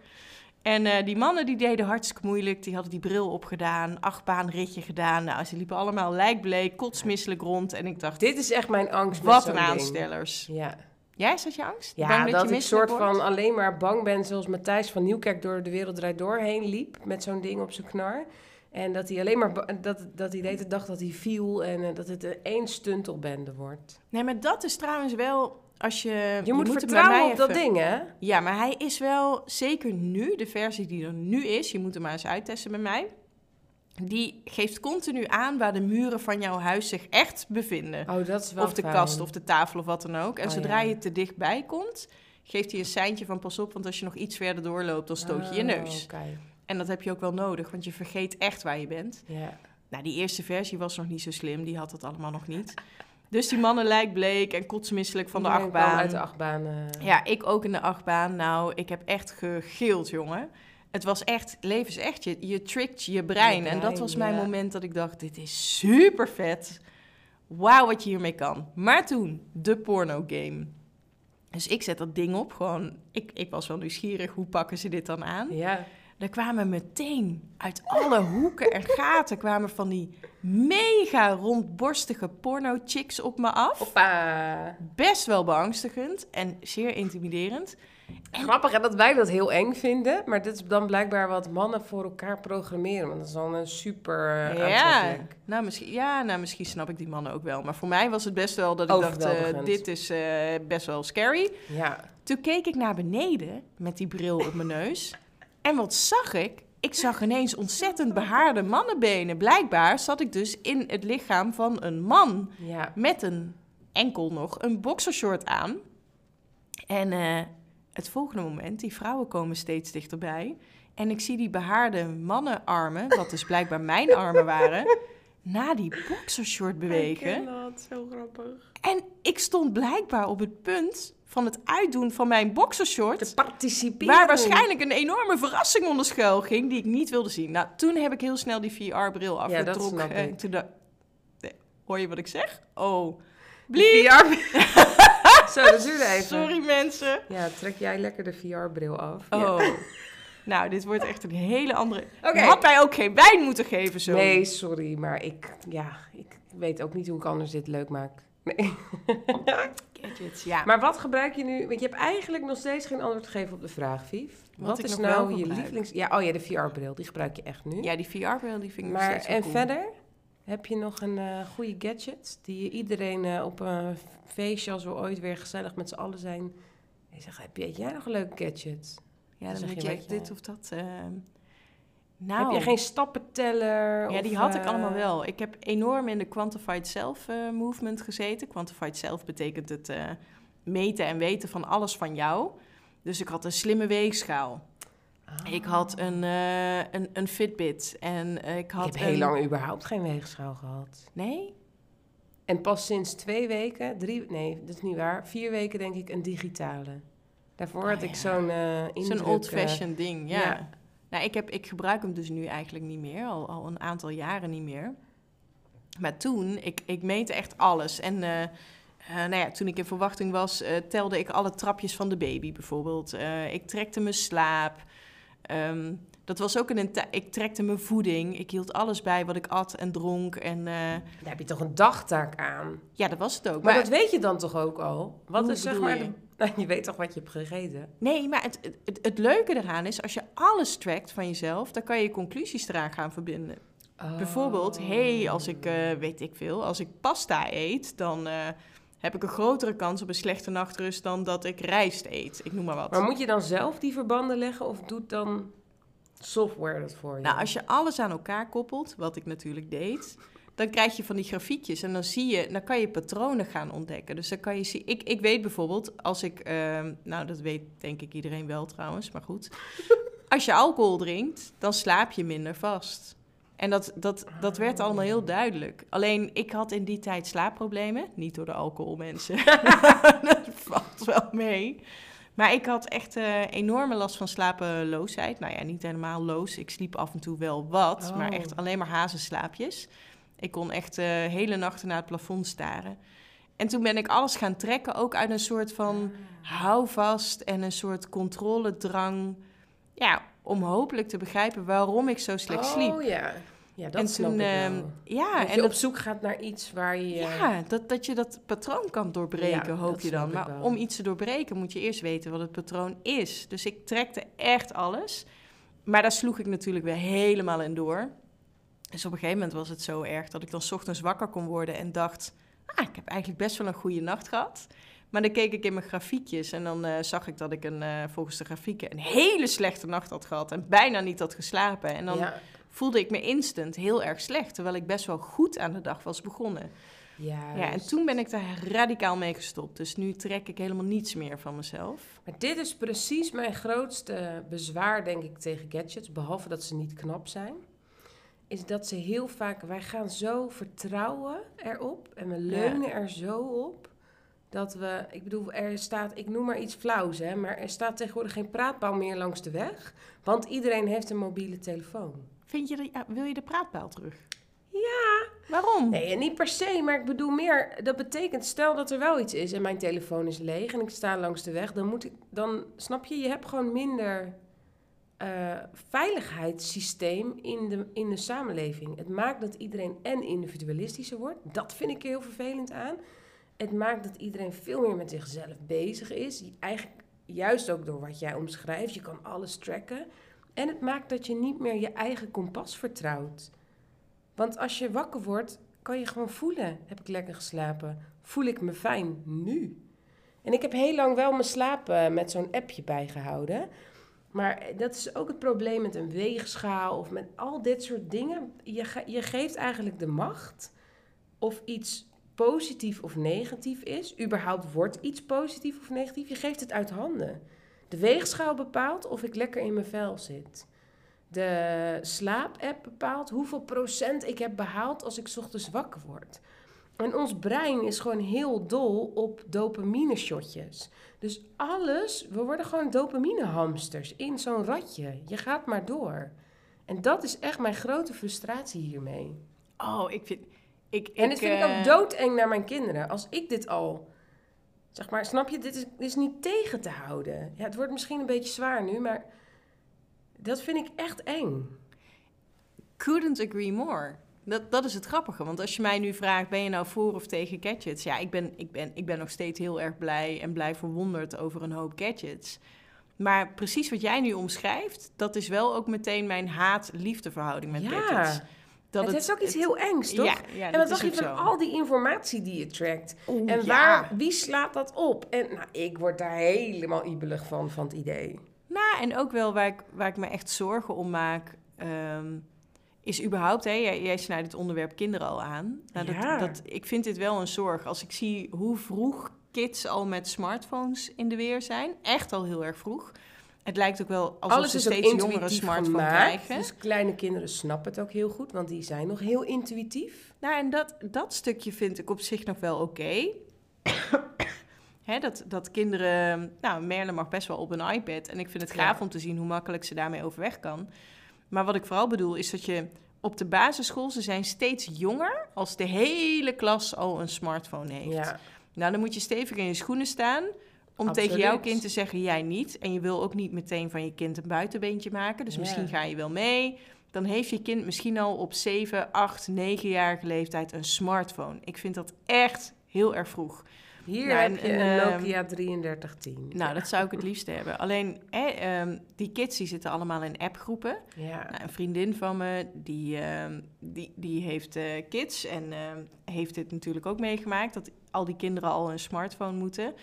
En eh, die mannen die deden hartstikke moeilijk. Die hadden die bril opgedaan, achtbaanritje gedaan. Nou, ze liepen allemaal lijkbleek, kotsmisselijk rond. En ik dacht, Dit is echt mijn angst. wat een ding. aanstellers. Ja, Ja, is dat je angst? ja Bang dat, je ik soort wordt? van alleen maar bang ben, zoals Matthijs van Nieuwkerk door de wereld draait doorheen liep met zo'n ding op zijn knar. En dat hij alleen maar dat, dat hij de hele dag dat hij viel en eh, dat het een één stuntelbende wordt. Nee, maar dat is trouwens wel... Als je, Je, moet hem bij vertrouwen mij op dat ding, hè? Ja, maar hij is wel, zeker nu, de versie die er nu is, je moet hem maar eens uittesten bij mij. Die geeft continu aan waar de muren van jouw huis zich echt bevinden. Oh, dat is wel Of de fijn. kast of de tafel of wat dan ook. En Oh, zodra ja. je te dichtbij komt, geeft hij een seintje van pas op, want als je nog iets verder doorloopt, dan stoot je je Oh, neus. En dat heb je ook wel nodig, want je vergeet echt waar je bent. Ja. Nou, die eerste versie was nog niet zo slim, die had het allemaal nog niet. Dus die mannen lijkt bleek en kotsmisselijk van de achtbaan. uit de achtbaan. eh. Ja, ik ook in de achtbaan. Nou, ik heb echt gegild, jongen. Het was echt, leven is echt, je, je trickt je brein. Je en dat was mijn ja. moment dat ik dacht, dit is super vet. Wauw, wat je hiermee kan. Maar toen, de porno game. Dus ik zet dat ding op, gewoon, ik, ik was wel nieuwsgierig, hoe pakken ze dit dan aan? Ja. Er kwamen meteen uit alle hoeken en gaten kwamen van die mega rondborstige porno-chicks op me af. Hoppa. Best wel beangstigend en zeer intimiderend. Grappig hè, dat wij dat heel eng vinden. Maar dit is dan blijkbaar wat mannen voor elkaar programmeren. Want dat is dan een super uh, Ja, nou, misschien, ja, nou, misschien snap ik die mannen ook wel. Maar voor mij was het best wel dat ik dacht, eh, dit is eh, best wel scary. Ja. Toen keek ik naar beneden met die bril op mijn neus. En wat zag ik? Ik zag ineens ontzettend behaarde mannenbenen. Blijkbaar zat ik dus in het lichaam van een man Ja. met een enkel nog een boxershort aan. En het volgende moment, die vrouwen komen steeds dichterbij. En ik zie die behaarde mannenarmen, wat dus blijkbaar mijn armen waren, na die boxershort bewegen. dat, zo grappig. En ik stond blijkbaar op het punt van het uitdoen van mijn boxershort. Te participeren. Waar waarschijnlijk een enorme verrassing onder schuil ging, die ik niet wilde zien. Nou, toen heb ik heel snel die VR-bril Ja, dat afgetrokken. snap ik. toen hoor je wat ik zeg? Oh. VR. Zo, dat duurde even. Sorry mensen. Ja, trek jij lekker de VR-bril af. Oh. Ja. Nou, dit wordt echt een hele andere... Je had mij ook geen wijn moeten geven zo. Nee, sorry, maar ik, ja, ik weet ook niet hoe ik anders dit leuk maak. Nee. Gadgets, ja. Maar wat gebruik je nu? Want je hebt eigenlijk nog steeds geen antwoord gegeven op de vraag, Vief. Wat, is nog nou je gebruik. lievelings... Ja, oh ja, de VR-bril, die gebruik je echt nu. Ja, die VR-bril die vind ik nog maar steeds wel en cool. verder? Heb je nog een eh, goede gadget die iedereen eh, op een feestje, als we ooit weer gezellig met z'n allen zijn... Je zegt, heb je, jij nog een leuke gadget? Ja, Dan dan zeg je dit of dat... Nou, Heb je geen stappenteller? Ja, of, die had ik allemaal wel. Ik heb enorm in de Quantified Self movement gezeten. Quantified Self betekent het meten en weten van alles van jou. Dus ik had een slimme weegschaal. Ik had een, eh, een, een Fitbit. En eh, ik Ik had heb een... heel lang überhaupt geen weegschaal gehad. Nee? En pas sinds twee weken, drie, nee, dat is niet waar, vier weken denk ik een digitale. Daarvoor Ah, had ik ja. zo'n indruk, Zo'n old-fashioned ding, ja. ja. Nou, ik, heb, ik gebruik hem dus nu eigenlijk niet meer. Al, al een aantal jaren niet meer. Maar toen, ik, ik meette echt alles. En nou ja, toen ik in verwachting was, telde ik alle trapjes van de baby bijvoorbeeld. Ik trekte mijn slaap. Ehm, dat was ook een... Ik trekte mijn voeding. Ik hield alles bij wat ik at en dronk. En eh, Daar heb je toch een dagtaak aan. ja, dat was het ook. Maar, dat weet je dan toch ook al? Wat Hoe is zeg maar... je? Nou, je weet toch wat je hebt gegeten? Nee, maar het, het- leuke eraan is, als je alles trackt van jezelf, dan kan je conclusies eraan gaan verbinden. Bijvoorbeeld, Oh. hey, als ik, eh, weet ik veel, als ik pasta eet, dan eh, heb ik een grotere kans op een slechte nachtrust dan dat ik rijst eet. Ik noem maar wat. Maar moet je dan zelf die verbanden leggen of doet dan software dat voor je? Nou, als je alles aan elkaar koppelt, wat ik natuurlijk deed, dan krijg je van die grafiekjes en dan zie je, dan kan je patronen gaan ontdekken. Dus dan kan je zien, ik, ik weet bijvoorbeeld, als ik, ehm, nou dat weet denk ik iedereen wel trouwens, maar goed. Als je alcohol drinkt, dan slaap je minder vast. En dat, dat, dat werd allemaal heel duidelijk. Alleen, ik had in die tijd slaapproblemen. Niet door de alcohol, mensen. dat valt wel mee. Maar ik had echt eh, enorme last van slapeloosheid. Nou ja, niet helemaal loos. Ik sliep af en toe wel wat, Oh. maar echt alleen maar hazenslaapjes. Ik kon echt eh, hele nachten naar het plafond staren. En toen ben ik alles gaan trekken, ook uit een soort van houvast en een soort controledrang. Ja, om hopelijk te begrijpen waarom ik zo slecht sliep. Oh ja, ja dat en snap toen, ik ehm, wel. ja, dat en je op zoek gaat naar iets waar je... ja, dat, dat je dat patroon kan doorbreken, Ja, hoop je dan. Maar om iets te doorbreken moet je eerst weten wat het patroon is. Dus ik trekte echt alles. Maar daar sloeg ik natuurlijk weer helemaal in door. Dus op een gegeven moment was het zo erg dat ik dan 's ochtends wakker kon worden en dacht... Ah, ik heb eigenlijk best wel een goede nacht gehad. Maar dan keek ik in mijn grafiekjes en dan eh, zag ik dat ik een, eh, volgens de grafieken een hele slechte nacht had gehad en bijna niet had geslapen. En dan ja. voelde ik me instant heel erg slecht, terwijl ik best wel goed aan de dag was begonnen. Ja, Ja, en toen ben ik daar radicaal mee gestopt. Dus nu trek ik helemaal niets meer van mezelf. Maar dit is precies mijn grootste bezwaar, denk ik, tegen gadgets. Behalve dat ze niet knap zijn. Is dat ze heel vaak... Wij gaan zo vertrouwen erop. En we leunen er zo op. Dat we... Ik bedoel, er staat... Ik noem maar iets flauws, hè. Maar er staat tegenwoordig geen praatpaal meer langs de weg. Want iedereen heeft een mobiele telefoon. Vind je dat, ja, wil je de praatpaal terug? Ja. Waarom? Nee, niet per se, maar ik bedoel meer, dat betekent, stel dat er wel iets is en mijn telefoon is leeg en ik sta langs de weg, dan moet ik, dan snap je, je hebt gewoon minder eh, veiligheidssysteem in de, in de samenleving. Het maakt dat iedereen en individualistischer wordt. Dat vind ik heel vervelend aan. Het maakt dat iedereen veel meer met zichzelf bezig is. Eigenlijk juist ook door wat jij omschrijft. Je kan alles tracken. En het maakt dat je niet meer je eigen kompas vertrouwt. Want als je wakker wordt, kan je gewoon voelen: heb ik lekker geslapen? Voel ik me fijn nu? En ik heb heel lang wel mijn slaap eh, met zo'n appje bijgehouden. Maar dat is ook het probleem met een weegschaal of met al dit soort dingen. Je, je geeft eigenlijk de macht of iets positief of negatief is. Überhaupt wordt iets positief of negatief. Je geeft het uit handen. De weegschaal bepaalt of ik lekker in mijn vel zit. De slaapapp bepaalt hoeveel procent ik heb behaald als ik ochtends wakker word. En ons brein is gewoon heel dol op dopamine shotjes. Dus alles, we worden gewoon dopamine hamsters in zo'n ratje. Je gaat maar door. En dat is echt mijn grote frustratie hiermee. Oh, ik vind... Ik, en ik, dit vind ik eh, ook doodeng naar mijn kinderen. Als ik dit al, zeg maar, snap je, dit is, dit is niet tegen te houden. Ja, het wordt misschien een beetje zwaar nu, maar dat vind ik echt eng. Couldn't agree more. Dat, dat is het grappige. Want als je mij nu vraagt, ben je nou voor of tegen gadgets? Ja, ik ben, ik ben, ik ben nog steeds heel erg blij en blij verwonderd over een hoop gadgets. Maar precies wat jij nu omschrijft, dat is wel ook meteen mijn haat-liefdeverhouding met Ja. gadgets. Dat het, heeft ook iets heel engs, toch? Ja, ja, en dat wat dacht je van zo. al die informatie die je trackt? Oeh, En ja. waar, wie slaat dat op? En nou, ik word daar helemaal ibelig van, van het idee. Nou, en ook wel waar ik, waar ik me echt zorgen om maak, ehm, is überhaupt, hè, jij, jij snijdt het onderwerp kinderen al aan. Nou, dat, Ja. dat, ik vind dit wel een zorg. Als ik zie hoe vroeg kids al met smartphones in de weer zijn, echt al heel erg vroeg. Het lijkt ook wel alsof Alles ze steeds jongere smartphone gemaakt. krijgen. Dus kleine kinderen snappen het ook heel goed, want die zijn nog heel intuïtief. Nou, en dat, dat stukje vind ik op zich nog wel oké. Dat, dat kinderen... Nou, Merle mag best wel op een iPad. En ik vind het gaaf Ja. om te zien hoe makkelijk ze daarmee overweg kan. Maar wat ik vooral bedoel is dat je op de basisschool... ze zijn steeds jonger als de hele klas al een smartphone heeft. Ja. Nou, dan moet je stevig in je schoenen staan... om Absoluut. tegen jouw kind te zeggen, jij niet. En je wil ook niet meteen van je kind een buitenbeentje maken. Dus Ja. misschien ga je wel mee... Dan heeft je kind misschien al op 7, 8, 9-jarige leeftijd een smartphone. Ik vind dat echt heel erg vroeg. Hier Nou, heb je en, een ehm, Nokia 3310. Nou, dat zou ik het liefst hebben. Alleen, ehm, die kids die zitten allemaal in appgroepen. Ja. Nou, een vriendin van me, die, ehm, die, die heeft eh, kids en ehm, heeft dit natuurlijk ook meegemaakt. Dat al die kinderen al een smartphone moeten.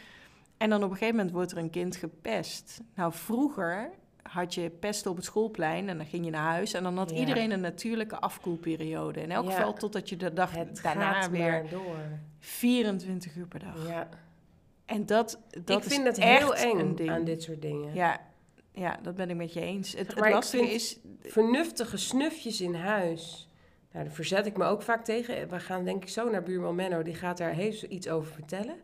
En dan op een gegeven moment wordt er een kind gepest. Nou, vroeger had je pesten op het schoolplein en dan ging je naar huis. En dan had Ja. iedereen een natuurlijke afkoelperiode. In elk Ja. geval totdat je de dag Het daarna weer door. 24 uur per dag. Ja. En dat, dat ik vind is het heel eng ding. aan dit soort dingen. Ja, ja, dat ben ik met je eens. Het, lastige is... Vernuftige snufjes in huis. Nou, daar verzet ik me ook vaak tegen. We gaan denk ik zo naar buurman Menno. Die gaat daar heus iets over vertellen.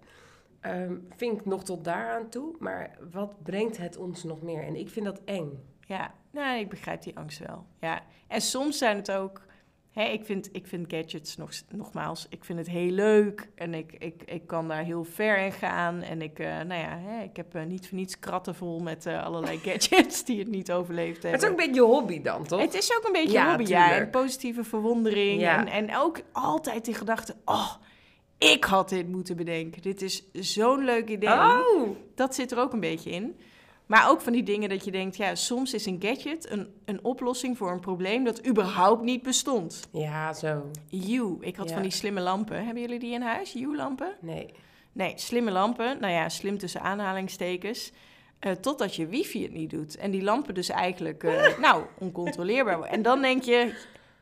Ehm, vind ik nog tot daaraan toe. Maar wat brengt het ons nog meer? En ik vind dat eng. Ja, nee, ik begrijp die angst wel. Ja. En soms zijn het ook... Hè, ik, vind, ik vind gadgets, nog, nogmaals, ik vind het heel leuk. En ik, ik, ik kan daar heel ver in gaan. En ik, eh, nou ja, hè, ik heb eh, niet voor niets kratten vol met eh, allerlei gadgets die het niet overleefd hebben. Het is ook een beetje je hobby dan, toch? Het is ook een beetje Ja, hobby, ja. En positieve verwondering. Ja. En, en ook altijd die gedachte, oh, ik had dit moeten bedenken. Dit is zo'n leuk idee. Oh! Dat zit er ook een beetje in. Maar ook van die dingen dat je denkt, ja, soms is een gadget een, een oplossing voor een probleem dat überhaupt niet bestond. Ja, zo. You, ik had Ja. van die slimme lampen. Hebben jullie die in huis? You-lampen? Nee. Nee, slimme lampen. Nou ja, slim tussen aanhalingstekens. Eh, totdat je wifi het niet doet. En die lampen dus eigenlijk, eh, nou, oncontroleerbaar worden. En dan denk je,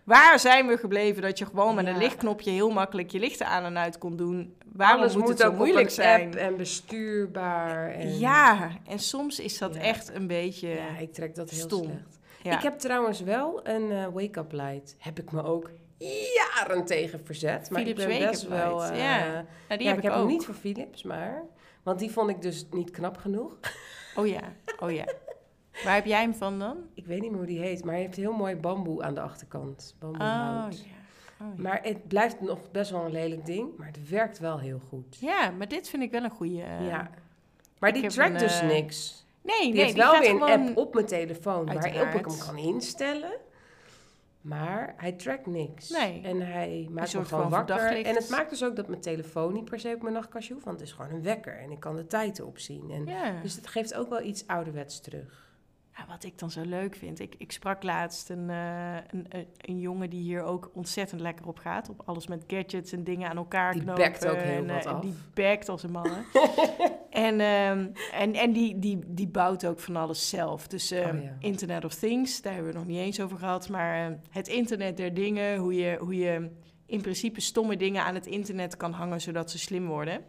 waar zijn we gebleven dat je gewoon met een lichtknopje heel makkelijk je lichten aan en uit kon doen? Waarom Alles moet, moet het zo ook moeilijk zijn? app en bestuurbaar. En... Ja, en soms is dat Ja. echt een beetje... Ja, ik trek dat heel Stom. slecht. ja. Ik heb trouwens wel een eh, wake-up light. Heb ik me ook jaren tegen verzet. Maar Philips ik ben wake-up best wel... eh, ja. Nou, die ik heb heb ik hem ook. niet voor Philips, maar... Want die vond ik dus niet knap genoeg. Oh ja, oh ja. Waar heb jij hem van dan? Ik weet niet meer hoe die heet, maar hij heeft heel mooi bamboe aan de achterkant. Oh Bamboehout. ja. Oh, ja. Maar het blijft nog best wel een lelijk ding, maar het werkt wel heel goed. Ja, maar dit vind ik wel een goede. ja. Maar ik die trackt een, dus eh, niks. Nee, Die nee, heeft wel gaat weer een app op mijn telefoon waarop ik hem kan instellen. Maar hij trackt niks. Nee. En hij maakt me gewoon wakker. En het maakt dus ook dat mijn telefoon niet per se op mijn nachtkastje hoeft. Want het is gewoon een wekker. En ik kan de tijd erop zien. En Ja. Dus het geeft ook wel iets ouderwets terug. Ja, wat ik dan zo leuk vind. Ik, ik sprak laatst een, eh, een, een, een jongen die hier ook ontzettend lekker op gaat. Op alles met gadgets en dingen aan elkaar Die knopen. backt ook heel en, eh, wat af. Die backt als een mannen. en ehm, en, en die, die, die bouwt ook van alles zelf. Dus ehm, Oh ja. Internet of Things, daar hebben we het nog niet eens over gehad. Maar ehm, het internet der dingen, hoe je, hoe je in principe stomme dingen aan het internet kan hangen zodat ze slim worden.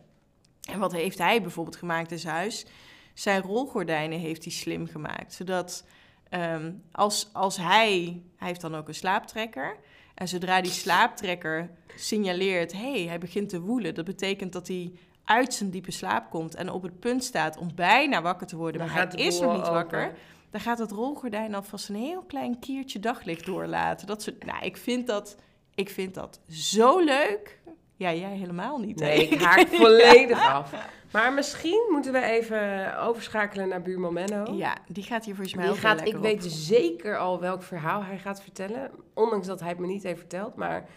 En wat heeft hij bijvoorbeeld gemaakt in zijn huis? Zijn rolgordijnen heeft hij slim gemaakt. Zodat ehm, als, als hij... Hij heeft dan ook een slaaptrekker. En zodra die slaaptrekker signaleert... hé, hey, hij begint te woelen. Dat betekent dat hij uit zijn diepe slaap komt... en op het punt staat om bijna wakker te worden. Dan maar hij is nog niet open. wakker. Dan gaat het rolgordijn alvast een heel klein kiertje daglicht doorlaten. Dat soort, nou, ik vind dat, ik vind dat zo leuk. Ja, jij helemaal niet. Nee, ik haak volledig af. Maar misschien moeten we even overschakelen naar buurman Menno. Ja, die gaat hier volgens mij Die gaat, ik weet zeker al welk verhaal hij gaat vertellen. Ondanks dat hij het me niet heeft verteld. Maar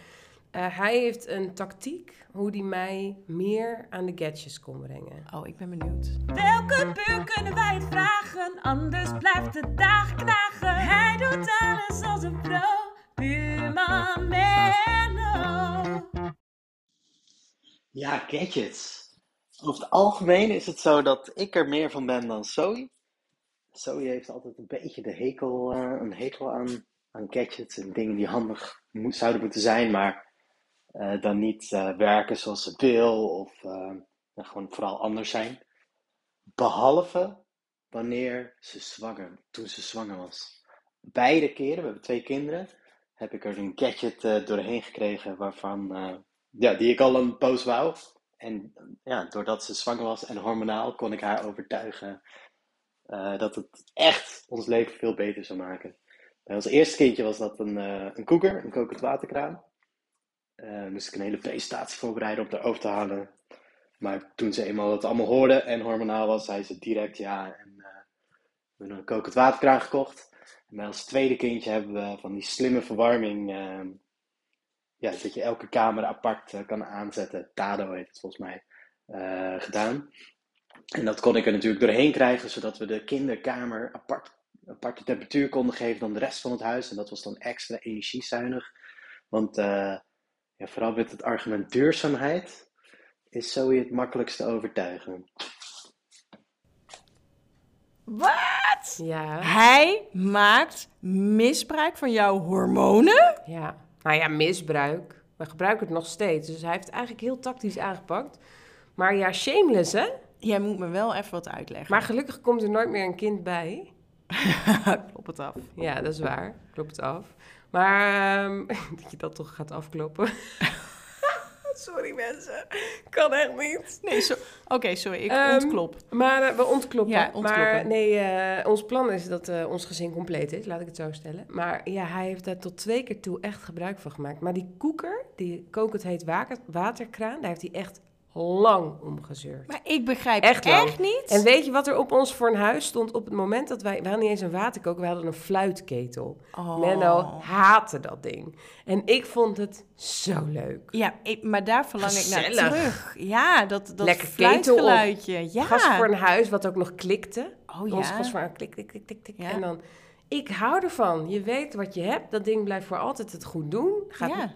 eh, hij heeft een tactiek hoe hij mij meer aan de gadgets kon brengen. Oh, ik ben benieuwd. Welke buur kunnen wij het vragen? Anders blijft de dag knagen. Hij doet alles als een pro. Buurman Menno. Ja, gadgets. Over het algemeen is het zo dat ik er meer van ben dan Zoe. Zoe heeft altijd een beetje de hekel, eh, een hekel aan, aan gadgets en dingen die handig zouden moeten zijn, maar eh, dan niet eh, werken zoals ze wil of gewoon vooral anders zijn. Behalve wanneer ze zwanger, toen ze zwanger was. Beide keren, we hebben twee kinderen, heb ik er een gadget doorheen gekregen waarvan, ja, die ik al een poos wou. En ja, doordat ze zwanger was en hormonaal, kon ik haar overtuigen eh, dat het echt ons leven veel beter zou maken. Bij ons eerste kindje was dat een, eh een koeker, een kokend waterkraan. Eh moest ik een hele presentatie voorbereiden om erover te halen. Maar toen ze eenmaal het allemaal hoorde en hormonaal was, zei ze direct ja. En eh, we hebben een kokend waterkraan gekocht. En bij ons tweede kindje hebben we van die slimme verwarming. Ja, dat je elke kamer apart eh, kan aanzetten. Tado heet het volgens mij. eh, gedaan. En dat kon ik er natuurlijk doorheen krijgen, zodat we de kinderkamer apart, aparte temperatuur konden geven dan de rest van het huis. En dat was dan extra energiezuinig. Want eh, ja, vooral met het argument duurzaamheid is zo je het makkelijkst te overtuigen. Wat? Ja, Hij maakt misbruik van jouw hormonen? ja. Nou ja, misbruik. We gebruiken het nog steeds. Dus hij heeft het eigenlijk heel tactisch aangepakt. Maar ja, shameless hè? Jij moet me wel even wat uitleggen. Maar gelukkig komt er nooit meer een kind bij. Klop het af. Ja, dat is waar. Klopt het af. Maar ehm, dat je dat toch gaat afkloppen. Sorry mensen. Kan echt niet. Nee. Oké, sorry, ik Ehm, ontklop. Maar eh, we ontkloppen. Ja, ontkloppen. Maar nee, eh, ons plan is dat eh, ons gezin compleet is, laat ik het zo stellen. Maar ja, hij heeft daar tot twee keer toe echt gebruik van gemaakt. Maar die koeker, die kokend heet water, waterkraan, daar heeft hij echt lang om gezeurd. Maar ik begrijp Echt echt, niet. En weet je wat er op ons voor een huis stond op het moment dat wij... We hadden niet eens een waterkoker, we hadden een fluitketel. Oh. Menno haatte dat ding. En ik vond het zo leuk. Ja, ik- maar daar verlang ik naar terug. Ja, dat, dat Lekker fluitgeluidje. Ja. Gas voor een huis wat ook nog klikte. Oh Ons ja. gas voor een klik, klik, klik, klik, klik. Ja. En dan... Ik hou ervan. Je weet wat je hebt. Dat ding blijft voor altijd het goed doen. Gaat ja.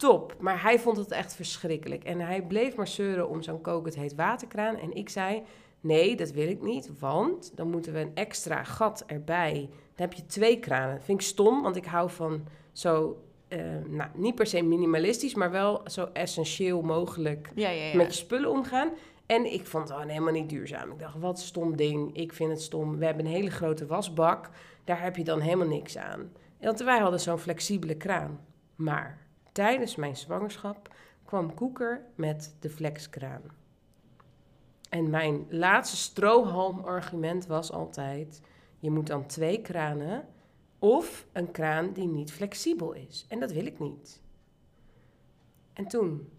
Top. Maar hij vond het echt verschrikkelijk. En hij bleef maar zeuren om zo'n kokend heet waterkraan. En ik zei, nee, dat wil ik niet. Want dan moeten we een extra gat erbij. Dan heb je twee kranen. vind ik stom, want ik hou van zo... eh, nou, niet per se minimalistisch, maar wel zo essentieel mogelijk Ja, ja, ja. met je spullen omgaan. En ik vond het gewoon helemaal niet duurzaam. Ik dacht, wat een stom ding. Ik vind het stom. We hebben een hele grote wasbak. Daar heb je dan helemaal niks aan. En want wij hadden zo'n flexibele kraan. Maar tijdens mijn zwangerschap kwam Koeker met de flexkraan. En mijn laatste strohalm argument was altijd... je moet dan twee kranen of een kraan die niet flexibel is. En dat wil ik niet. En toen,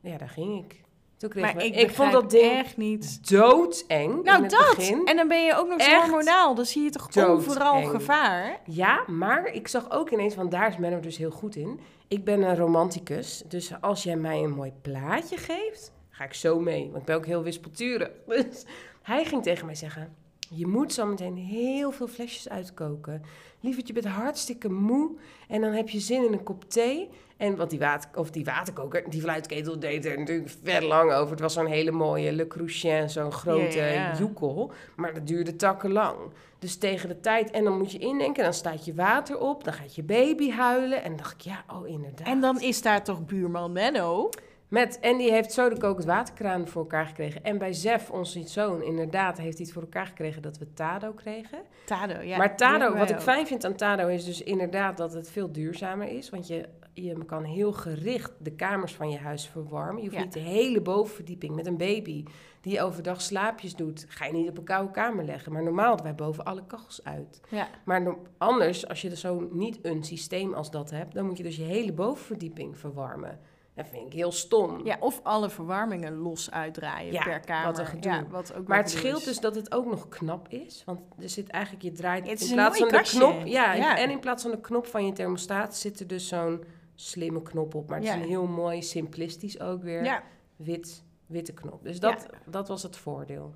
ja, daar ging ik. Toen Maar ik, ik vond dat ding echt niet. doodeng in Nou, dat. begin. En dan ben je ook nog zo hormonaal. Dan zie je toch doodeng. overal gevaar. Ja, maar ik zag ook ineens, want daar is Menno dus heel goed in. Ik ben een romanticus, dus als jij mij een mooi plaatje geeft, ga ik zo mee. Want ik ben ook heel wispelturig. Dus hij ging tegen mij zeggen, je moet zo meteen heel veel flesjes uitkoken. Lieverd, je bent hartstikke moe en dan heb je zin in een kop thee. En want die, water, of die waterkoker, die fluitketel deed er natuurlijk vet lang over. Het was zo'n hele mooie Le Cruchien, zo'n grote Ja, ja, ja. joekel. Maar dat duurde takken lang. Dus tegen de tijd, en dan moet je indenken, dan staat je water op, dan gaat je baby huilen. En dan dacht ik, ja, oh inderdaad. En dan is daar toch buurman Menno. Met, en die heeft zo de kokend waterkraan voor elkaar gekregen. En bij Zef, onze zoon, inderdaad, heeft hij het voor elkaar gekregen dat we Tado kregen. Tado, ja. maar Tado, wat ik ook. fijn vind aan Tado is dus inderdaad dat het veel duurzamer is. Want je, je kan heel gericht de kamers van je huis verwarmen. Je hoeft Ja. niet de hele bovenverdieping met een baby die overdag slaapjes doet. Ga je niet op een koude kamer leggen. Maar normaal wij boven alle kachels uit. Ja. Maar no- anders, als je zo niet een systeem als dat hebt, dan moet je dus je hele bovenverdieping verwarmen. Dat vind ik heel stom. ja, of alle verwarmingen los uitdraaien Ja, per kamer. wat een gedoe. Ja, wat ook Maar het scheelt is. dus dat het ook nog knap is. Want er zit eigenlijk, je draait Ja, het is in een plaats van mooi de kastje. knop. Ja, Ja. en in plaats van de knop van je thermostaat zit er dus zo'n slimme knop op. Maar het is een heel mooi, simplistisch ook weer. Wit, witte knop. Dus dat, dat was het voordeel.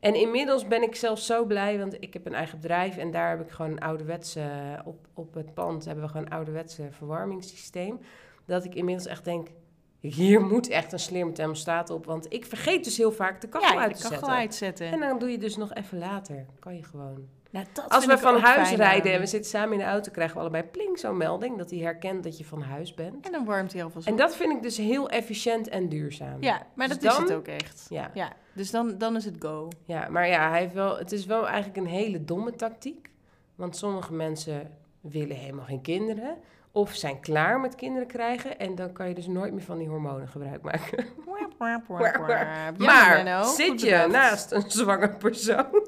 En inmiddels ben ik zelfs zo blij, want ik heb een eigen bedrijf en daar heb ik gewoon een ouderwetse, op, op het pand hebben we gewoon een ouderwetse verwarmingssysteem. Dat ik inmiddels echt denk, hier moet echt een slimme thermostaat op, want ik vergeet dus heel vaak de kachel ja uit de te kachel zetten. uitzetten. En dan doe je dus nog even later. Kan je gewoon. Nou, Als we van huis rijden en we zitten samen in de auto, krijgen we allebei pling zo'n melding dat hij herkent dat je van huis bent. En dan warmt hij alvast En dat vind ik dus heel efficiënt en duurzaam. Ja, maar Dus dat is het ook echt. Ja. Ja, dus dan, dan is het go. ja, maar ja, hij heeft wel, het is wel eigenlijk een hele domme tactiek. Want sommige mensen willen helemaal geen kinderen. Of zijn klaar met kinderen krijgen. En dan kan je dus nooit meer van die hormonen gebruik maken. Maar zit je naast een zwanger persoon?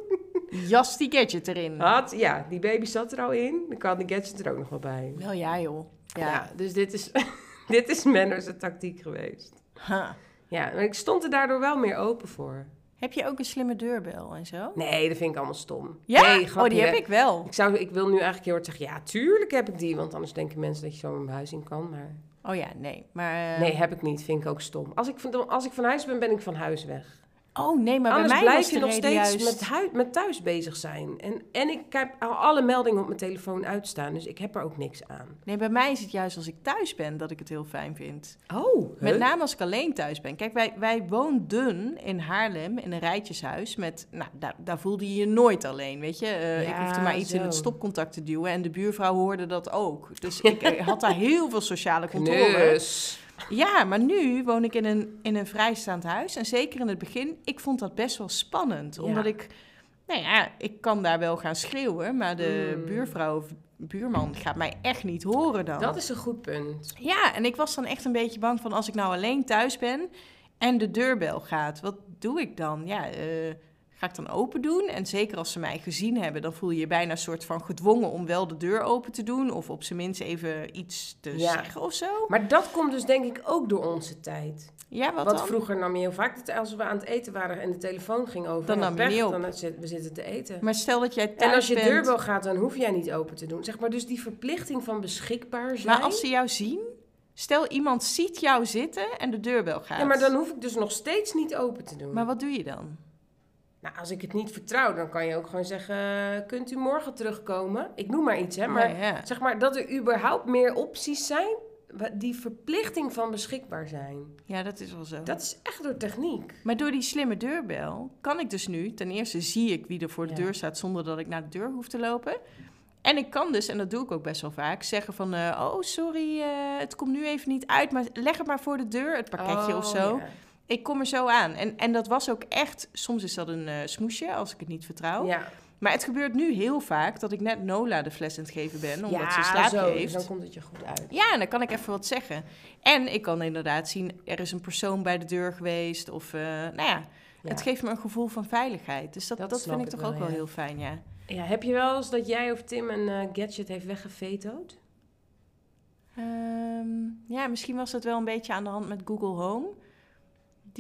Jas die gadget erin. Had, ja, die baby zat er al in. Dan kan die gadget er ook nog wel bij. Wel ja, joh. Ja, Ja. dus dit is, dit is Menno's tactiek geweest. Ha. Ja, maar ik stond er daardoor wel meer open voor. Heb je ook een slimme deurbel en zo? Nee, dat vind ik allemaal stom. Ja? Nee, oh, die heb hè. ik wel. Ik, zou, ik wil nu eigenlijk heel hard zeggen, ja, tuurlijk heb ik die. Want anders denken mensen dat je zo mijn huis in kan. Maar Oh ja, nee. Maar, eh, nee, heb ik niet. Vind ik ook stom. Als ik, van- als ik van huis ben, ben ik van huis weg. Oh nee, maar anders bij mij blijf je nog steeds juist... met, hui- met thuis bezig zijn. En, en ik heb al alle meldingen op mijn telefoon uitstaan. Dus ik heb er ook niks aan. Nee, bij mij is het juist als ik thuis ben dat ik het heel fijn vind. Oh, Met name als ik alleen thuis ben. Kijk, wij, wij woonden in Haarlem in een rijtjeshuis met... Nou, daar, daar voelde je je nooit alleen, weet je. Eh, ik hoefde maar iets in het stopcontact te duwen en de buurvrouw hoorde dat ook. Dus ik had daar heel veel sociale controle. Knus. Ja, maar nu woon ik in een, in een vrijstaand huis. En zeker in het begin, ik vond dat best wel spannend. Ja. Omdat ik, nou ja, ik kan daar wel gaan schreeuwen. Maar de Mm. buurvrouw of buurman gaat mij echt niet horen dan. Dat is een goed punt. Ja, en ik was dan echt een beetje bang van als ik nou alleen thuis ben en de deurbel gaat, wat doe ik dan? Ja, eh, ga ik dan open doen? En zeker als ze mij gezien hebben, dan voel je je bijna een soort van gedwongen om wel de deur open te doen. Of op zijn minst even iets te Ja. zeggen of zo. Maar dat komt dus denk ik ook door onze tijd. Ja, wat Want dan? vroeger nam je heel vaak, de- als we aan het eten waren en de telefoon ging over, Dan nam je pech, niet op. Dan we zitten te eten. Maar stel dat jij thuis En als je bent, deurbel gaat, dan hoef jij niet open te doen. Zeg maar, dus die verplichting van beschikbaar zijn. maar als ze jou zien, stel iemand ziet jou zitten en de deurbel gaat. Ja, maar dan hoef ik dus nog steeds niet open te doen. Maar wat doe je dan? Nou, als ik het niet vertrouw, dan kan je ook gewoon zeggen, eh, kunt u morgen terugkomen? Ik noem maar iets, hè. Maar Ja, ja. zeg maar, dat er überhaupt meer opties zijn, die verplichting van beschikbaar zijn. ja, dat is wel zo. Dat is echt door techniek. Maar door die slimme deurbel kan ik dus nu, ten eerste zie ik wie er voor de Ja. deur staat zonder dat ik naar de deur hoef te lopen. En ik kan dus, en dat doe ik ook best wel vaak, zeggen van, eh, oh sorry, eh, het komt nu even niet uit, maar leg het maar voor de deur, het pakketje of Oh, zo. Ik kom er zo aan. En, en dat was ook echt, soms is dat een eh, smoesje als ik het niet vertrouw. Ja, Maar het gebeurt nu heel vaak dat ik net Nola de fles aan het geven ben, omdat ja, ze slaapje zo, heeft. dan komt het je goed uit. Ja, en dan kan ik even wat zeggen. En ik kan inderdaad zien, er is een persoon bij de deur geweest. Of, eh, nou ja, Ja. het geeft me een gevoel van veiligheid. Dus dat, Dat vind ik toch wel, ook wel heel fijn, ja. Ja, heb je wel eens dat jij of Tim een eh, gadget heeft weggevetoed? Ehm, ja, misschien was dat wel een beetje aan de hand met Google Home.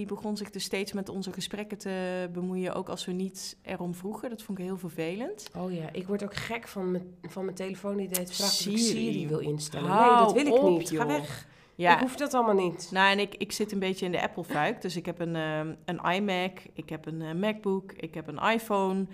Die begon zich dus steeds met onze gesprekken te bemoeien, ook als we niet erom vroegen. Dat vond ik heel vervelend. Oh ja, ik word ook gek van mijn, van mijn telefoon die deed vragen of ik Siri. Siri wil instellen. Hou nee, dat wil ik op, niet. Ga weg. Ja, Ik hoef dat allemaal niet. nou en ik, ik zit een beetje in de Apple-fuik. Dus ik heb een, ehm, een iMac, ik heb een eh, MacBook, ik heb een iPhone.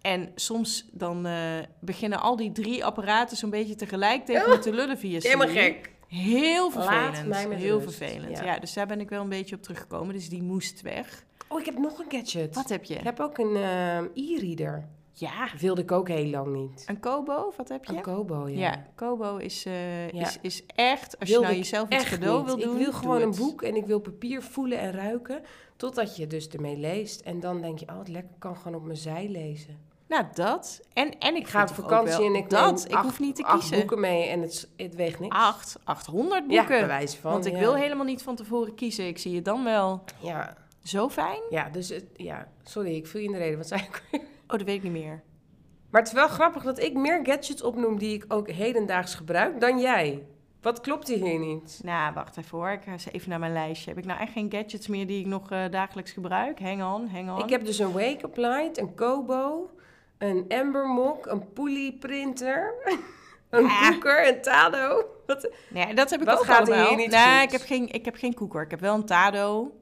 En soms dan eh, beginnen al die drie apparaten zo'n beetje tegelijk tegen me te lullen via Siri. Helemaal gek. Heel Laat vervelend. mij met Heel rust, vervelend. ja. Ja. dus daar ben ik wel een beetje op teruggekomen. Dus die moest weg. Oh, ik heb nog een gadget. Wat heb je? Ik heb ook een ehm, e-reader. Ja, Wilde ik ook heel lang niet. een Kobo, wat heb je? Een Kobo, ja. Ja, Kobo is, eh, Ja. is, is echt, als je nou jezelf iets Echt cadeau niet. wil doen, Ik wil doe gewoon een boek en ik wil papier voelen en ruiken. Totdat je dus ermee leest. En dan denk je, oh, het lekker kan gewoon op mijn zij lezen. Nou, dat. En, en ik, Ik ga op vakantie en ik dat. Ik acht- hoef niet te acht kiezen. boeken mee en het, het weegt niks. Acht, 800 Ja, boeken. wijze van. Want ik ja. wil helemaal niet van tevoren kiezen. Ik zie het dan wel. Ja, Zo fijn? ja, dus het, ja, sorry, ik viel je in de reden. Wat zei ik? Oh, dat weet ik niet meer. Maar het is wel grappig dat ik meer gadgets opnoem die ik ook hedendaags gebruik dan jij. Wat klopt hier niet? Nou, wacht even hoor. Ik ga eens even naar mijn lijstje. Heb ik nou echt geen gadgets meer die ik nog eh, dagelijks gebruik? Hang on, hang on. Ik heb dus een wake-up light, een Kobo, een Ember Mock, een Poly printer, een Ja. koeker, een Tado. Wat, Nee, dat heb ik Wat ook gaat er allemaal. hier niet nee, goed? ik heb, geen, ik heb geen koeker. Ik heb wel een Tado.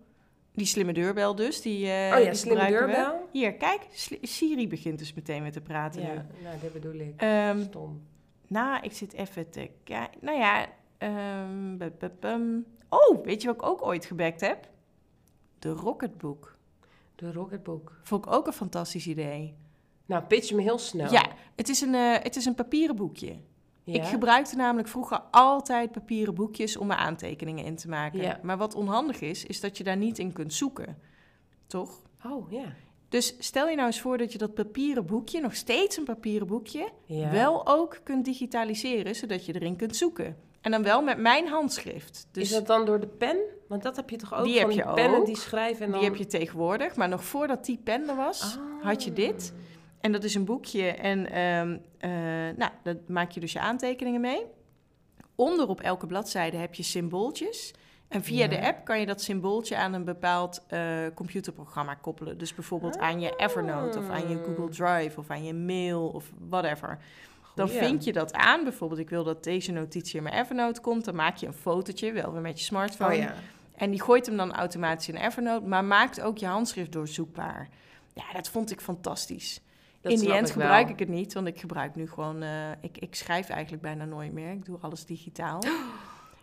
Die slimme deurbel dus. Die, eh, oh ja, die slimme we. deurbel. Hier, kijk. Siri begint dus meteen met te praten nu. Ja, nou, dat bedoel ik. Ehm, Stom. nou, ik zit even te kijken. Nou ja, ehm. Oh, weet je wat ik ook ooit gebackt heb? De Rocketbook. De Rocketbook. Vond ik ook een fantastisch idee. Nou, pitch me heel snel. Ja, het is, een, eh, het is een papieren boekje. Ja? Ik gebruikte namelijk vroeger altijd papieren boekjes om mijn aantekeningen in te maken. Ja. Maar wat onhandig is, is dat je daar niet in kunt zoeken. Toch? Oh, ja. Dus stel je nou eens voor dat je dat papieren boekje, nog steeds een papieren boekje, ja. wel ook kunt digitaliseren, zodat je erin kunt zoeken. En dan wel met mijn handschrift. Dus Is dat dan door de pen? Want dat heb je toch ook Die van heb die je pennen ook. die schrijven en dan... die heb je tegenwoordig. Maar nog voordat die pen er was, Ah. had je dit. En dat is een boekje en ehm, eh, nou, daar maak je dus je aantekeningen mee. Onder op elke bladzijde heb je symbooltjes. En via Ja. de app kan je dat symbooltje aan een bepaald eh, computerprogramma koppelen. Dus bijvoorbeeld aan je Evernote of aan je Ah. Google Drive of aan je mail of whatever. Dan Goeie. vind je dat aan. Bijvoorbeeld, ik wil dat deze notitie in mijn Evernote komt. Dan maak je een fotootje, wel weer met je smartphone. Oh ja. En die gooit hem dan automatisch in Evernote, maar maakt ook je handschrift doorzoekbaar. Ja, dat vond ik fantastisch. Dat in die end ik wel. gebruik ik het niet, want ik gebruik nu gewoon... eh, ik, ik schrijf eigenlijk bijna nooit meer. Ik doe alles digitaal.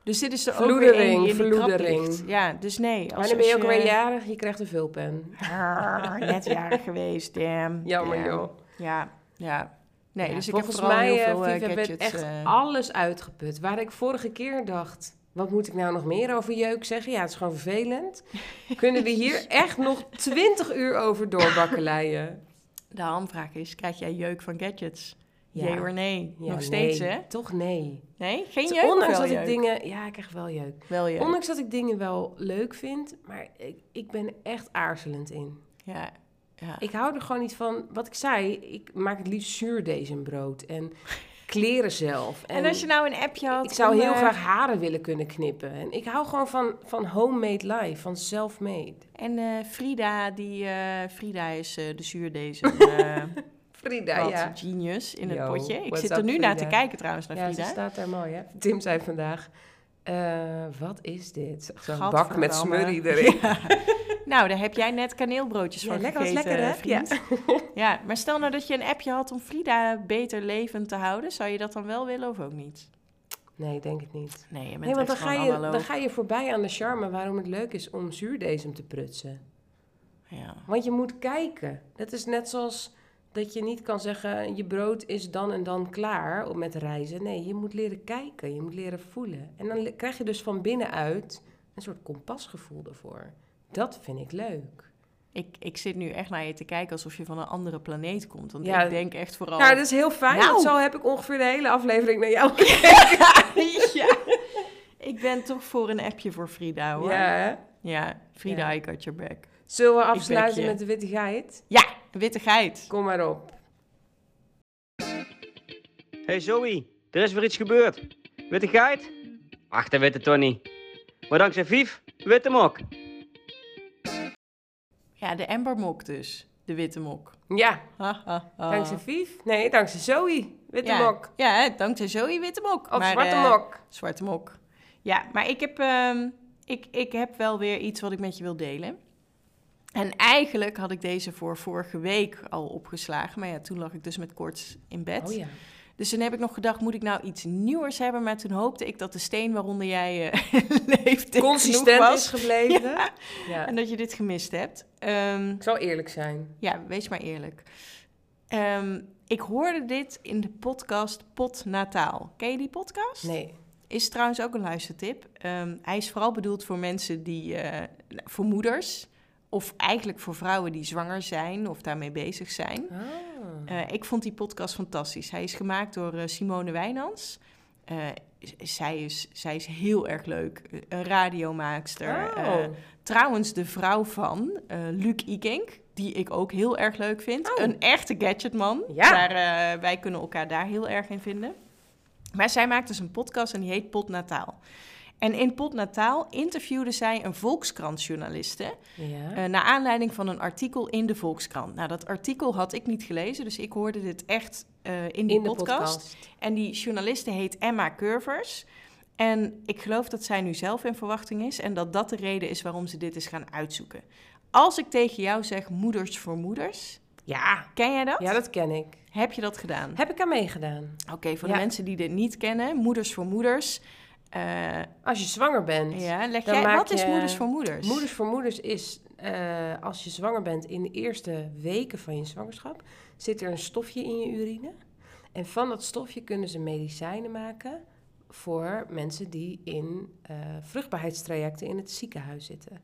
Dus dit is er ook weer een die de verloedering. Ja, dus nee. Als, Maar dan ben je ook weer jarig, je krijgt een vulpen. Ah, net jarig geweest, damn. Jammer damn. joh. Ja, ja. Nee, Ja, dus ik volgens heb vooral mij, heel eh, veel eh, echt alles uitgeput. Waar ik vorige keer dacht, wat moet ik nou nog meer over jeuk zeggen? Ja, het is gewoon vervelend. Kunnen we hier echt nog twintig uur over doorbakkeleien? De hamvraag is, krijg jij jeuk van gadgets? Ja. Or nee? Ja, Nog steeds, nee. hè? Toch nee. Nee? Geen jeuk Ondanks dat ik dingen... Ja, ik krijg wel jeuk. Wel jeuk. Ondanks dat ik dingen wel leuk vind, maar ik, ik ben echt aarzelend in. Ja, ja. Ik hou er gewoon niet van... Wat ik zei, ik maak het liefst zuurdesembrood en kleren zelf. En, als je nou een appje had... Ik zou heel eh, graag haren willen kunnen knippen. En ik hou gewoon van, van homemade life, van self-made. En eh, Frida, die, eh, Frida is eh, de zuurdezen eh Frida, wat ja. genius in het potje. Ik zit er nu naar te kijken trouwens, naar Ja, ze Frida. staat daar mooi, hè? Tim zei vandaag, eh, wat is dit? Zo'n bak met smurrie erin. Nou, daar heb jij net kaneelbroodjes Ja, van lekker, gegeten, lekker, hè? vriend. Ja. maar stel nou dat je een appje had om Frida beter levend te houden. Zou je dat dan wel willen of ook niet? Nee, ik denk het niet. Nee, je bent Nee, want dan ga, je, dan ga je voorbij aan de charme waarom het leuk is om zuurdesem te prutsen. Ja. Want je moet kijken. Dat is net zoals dat je niet kan zeggen, je brood is dan en dan klaar met reizen. Nee, je moet leren kijken, je moet leren voelen. En dan krijg je dus van binnenuit een soort kompasgevoel ervoor. Dat vind ik leuk. Ik, ik zit nu echt naar je te kijken alsof je van een andere planeet komt. Want Ja. ik denk echt vooral... Nou, dat is heel fijn. Nou. want Zo heb ik ongeveer de hele aflevering naar jou ja. Ik ben toch voor een appje voor Frida, hoor. Ja, hè? Ja, Frida, Ja. I got your back. Zullen we afsluiten met de witte geit? Ja, witte geit. Kom maar op. Hey Zoe, er is weer iets gebeurd. Witte geit? Ach, dat weet het toch niet. Maar dankzij Vief, weet hem ook. Ja, de Amber Mok dus. De witte mok. Ja, Ha, ha, ha. dankzij Vief. Nee, dankzij Zoe. Witte ja, mok. Ja, dankzij Zoe witte mok. Of Maar, zwarte eh, mok. Zwarte mok. Ja, maar ik heb, ehm, ik, ik heb wel weer iets wat ik met je wil delen. En eigenlijk had ik deze voor vorige week al opgeslagen. Maar ja, toen lag ik dus met koorts in bed. Oh ja. Dus toen heb ik nog gedacht, moet ik nou iets nieuwers hebben? Maar toen hoopte ik dat de steen waaronder jij eh leeft dik Consistent was. is gebleven. Ja. Ja. En dat je dit gemist hebt. Ehm, Ik zal eerlijk zijn. ja, wees maar eerlijk. Ehm, ik hoorde dit in de podcast Pot Nataal. Ken je die podcast? Nee. Is trouwens ook een luistertip. Ehm, hij is vooral bedoeld voor mensen die, eh, voor moeders, of eigenlijk voor vrouwen die zwanger zijn of daarmee bezig zijn. Ah. Eh, ik vond die podcast fantastisch. Hij is gemaakt door eh, Simone Wijnands. Eh, zij, is, zij is heel erg leuk. Een radiomaakster. Oh. Trouwens, de vrouw van Luc Ikink, die ik ook heel erg leuk vind. Oh. Een echte gadgetman. Ja. Daar, wij kunnen elkaar daar heel erg in vinden. Maar zij maakt dus een podcast en die heet Pot Nataal. En in Pot Nataal interviewde zij een Volkskrant-journaliste... ja. eh, naar aanleiding van een artikel in de Volkskrant. Nou, dat artikel had ik niet gelezen, dus ik hoorde dit echt eh, in die in de podcast. podcast. En die journaliste heet Emma Curvers. En ik geloof dat zij nu zelf in verwachting is en dat dat de reden is waarom ze dit is gaan uitzoeken. Als ik tegen jou zeg moeders voor moeders, Ja. ken jij dat? ja, dat ken ik. Heb je dat gedaan? Heb ik aan meegedaan. Oké, voor Ja. de mensen die dit niet kennen, moeders voor moeders. Eh, Als je zwanger bent. ja, leg Dan jij, wat is moeders voor moeders? Moeders voor moeders is eh, als je zwanger bent in de eerste weken van je zwangerschap, zit er een stofje in je urine. En van dat stofje kunnen ze medicijnen maken voor mensen die in eh, vruchtbaarheidstrajecten in het ziekenhuis zitten.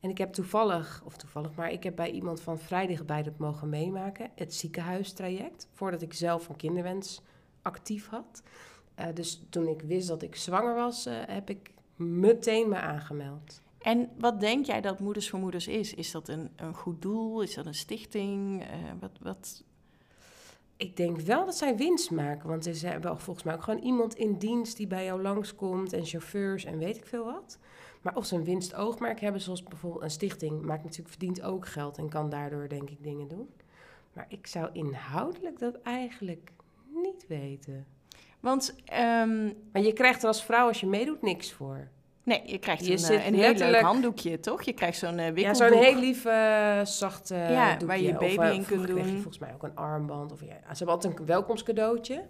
En ik heb toevallig, of toevallig, maar ik heb bij iemand van vrij dichtbij dat mogen meemaken, het ziekenhuistraject, voordat ik zelf een kinderwens actief had. Eh, dus toen ik wist dat ik zwanger was, eh, heb ik meteen me aangemeld. En wat denk jij dat Moeders voor Moeders is? Is dat een, een goed doel? Is dat een stichting? Eh, wat, wat... Ik denk wel dat zij winst maken. Want ze hebben volgens mij ook gewoon iemand in dienst die bij jou langskomt. En chauffeurs en weet ik veel wat. Maar of ze een winstoogmerk hebben, zoals bijvoorbeeld een stichting, maakt natuurlijk verdient ook geld en kan daardoor denk ik dingen doen. Maar ik zou inhoudelijk dat eigenlijk niet weten. Want ehm, Maar je krijgt er als vrouw als je meedoet niks voor. nee, je krijgt Je een, eh, een heel leuk handdoekje, toch? Je krijgt zo'n eh Ja, zo'n heel lief, eh, zacht Ja, doekje. waar je Of, baby in kunt kreeg je doen. volgens mij ook een armband. Of, ja, ze hebben altijd een welkomstcadeautje.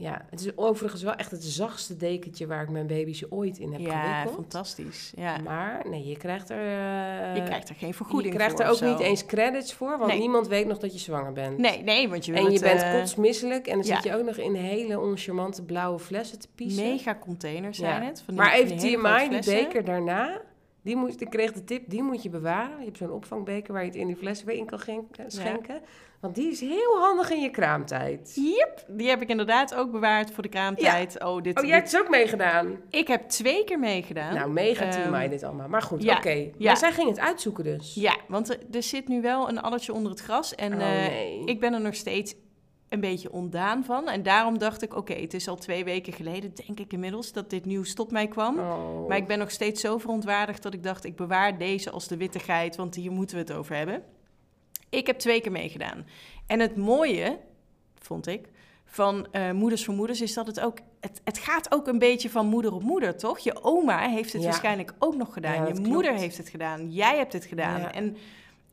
Ja, het is overigens wel echt het zachtste dekentje waar ik mijn baby's ooit in heb Ja, gewikkeld. fantastisch. Ja. Maar nee, je krijgt er... eh, je krijgt er geen je vergoeding krijgt voor er of ook zo. niet eens credits voor, want Nee. niemand weet nog dat je zwanger bent. Nee, nee, want je En je het, bent eh, kotsmisselijk en dan ja. zit je ook nog in hele oncharmante blauwe flessen te piezen. mega containers zijn Ja. het. Van die- maar even die TMI, die flessen. beker daarna, die moet, ik kreeg de tip, die moet je bewaren. Je hebt zo'n opvangbeker waar je het in die fles weer in kan schenken. Want die is heel handig in je kraamtijd. Yep, die heb ik inderdaad ook bewaard voor de kraamtijd. Oh, dit, Oh, jij hebt dit- het ook meegedaan? Ik heb twee keer meegedaan. Nou, mega Ehm, TMI dit allemaal. Maar goed, ja, oké. ja. Maar zij ging het uitzoeken dus. Ja, want er, er zit nu wel een addertje onder het gras. En Oh, eh, ik ben er nog steeds een beetje ondaan van. En daarom dacht ik, oké, het is al twee weken geleden, denk ik inmiddels, dat dit nieuws tot mij kwam. Oh. Maar ik ben nog steeds zo verontwaardigd dat ik dacht, ik bewaar deze als de witte geit, want hier moeten we het over hebben. Ik heb twee keer meegedaan. En het mooie, vond ik, van eh, Moeders voor Moeders is dat het ook... Het, het gaat ook een beetje van moeder op moeder, toch? Je oma heeft het Ja. waarschijnlijk ook nog gedaan. Ja, je klopt. moeder heeft het gedaan. Jij hebt het gedaan. Ja. En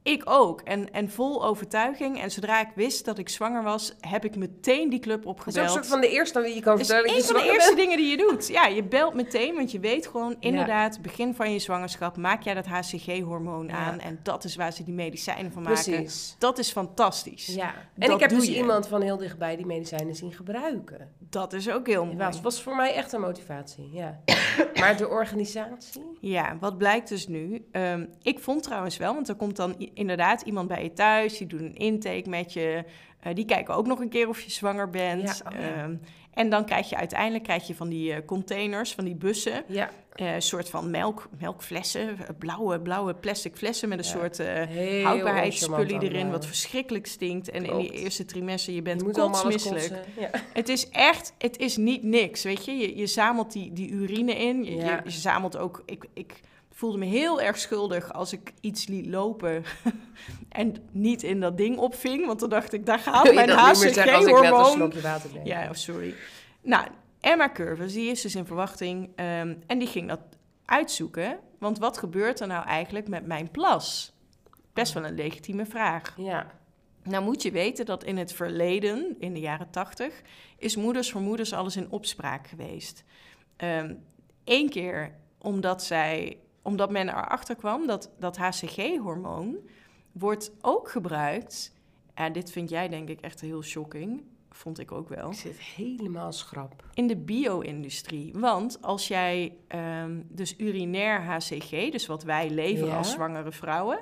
ik ook. En, en vol overtuiging. En zodra ik wist dat ik zwanger was, heb ik meteen die club Dat is ook opgebeld. een soort van de eerste die je kan Het is vertellen. een van de eerste bent. dingen die je doet. Ja, je belt meteen, want je weet gewoon inderdaad, begin van je zwangerschap, maak jij dat HCG-hormoon Ja. aan. En dat is waar ze die medicijnen van maken. Precies. Dat is fantastisch. Ja. En Dat ik heb dus je. iemand van heel dichtbij die medicijnen zien gebruiken. Dat is ook heel Het mooi. was, was voor mij echt een motivatie, ja. maar de organisatie? Ja, wat blijkt dus nu? Ehm, ik vond trouwens wel, want er komt dan inderdaad iemand bij je thuis, die doet een intake met je. eh, die kijken ook nog een keer of je zwanger bent. Ja, oh ja. Ehm, en dan krijg je uiteindelijk krijg je van die eh, containers, van die bussen. Ja. eh, soort van melk, melkflessen, blauwe, blauwe plastic flessen met een soort oncharmant erin, wat verschrikkelijk stinkt. En in die eerste trimester, je Je bent kotsmisselijk. Ja. Het is echt, het is niet niks, weet je. Je, je zamelt die, die urine in, je, je, je zamelt ook... Ik Ik voelde me heel erg schuldig als ik iets liet lopen en niet in dat ding opving. Want dan dacht ik, daar gaat mijn HCG-hormoon. slokje water neem? Ja, oh, sorry. Nou, Emma Curves, die is dus in verwachting. ehm, en die ging dat uitzoeken. Want wat gebeurt er nou eigenlijk met mijn plas? Best wel een legitieme vraag. Ja. Nou moet je weten dat in het verleden, in de jaren tachtig, is moeders voor moeders alles in opspraak geweest. Eén keer omdat, zij, omdat men erachter kwam dat dat HCG-hormoon wordt ook gebruikt. En dit vind jij denk ik echt heel shocking. Vond ik ook wel Ik zit helemaal schrap. in de bio-industrie. Want als jij ehm, dus urinair HCG, dus wat wij leveren Ja. als zwangere vrouwen,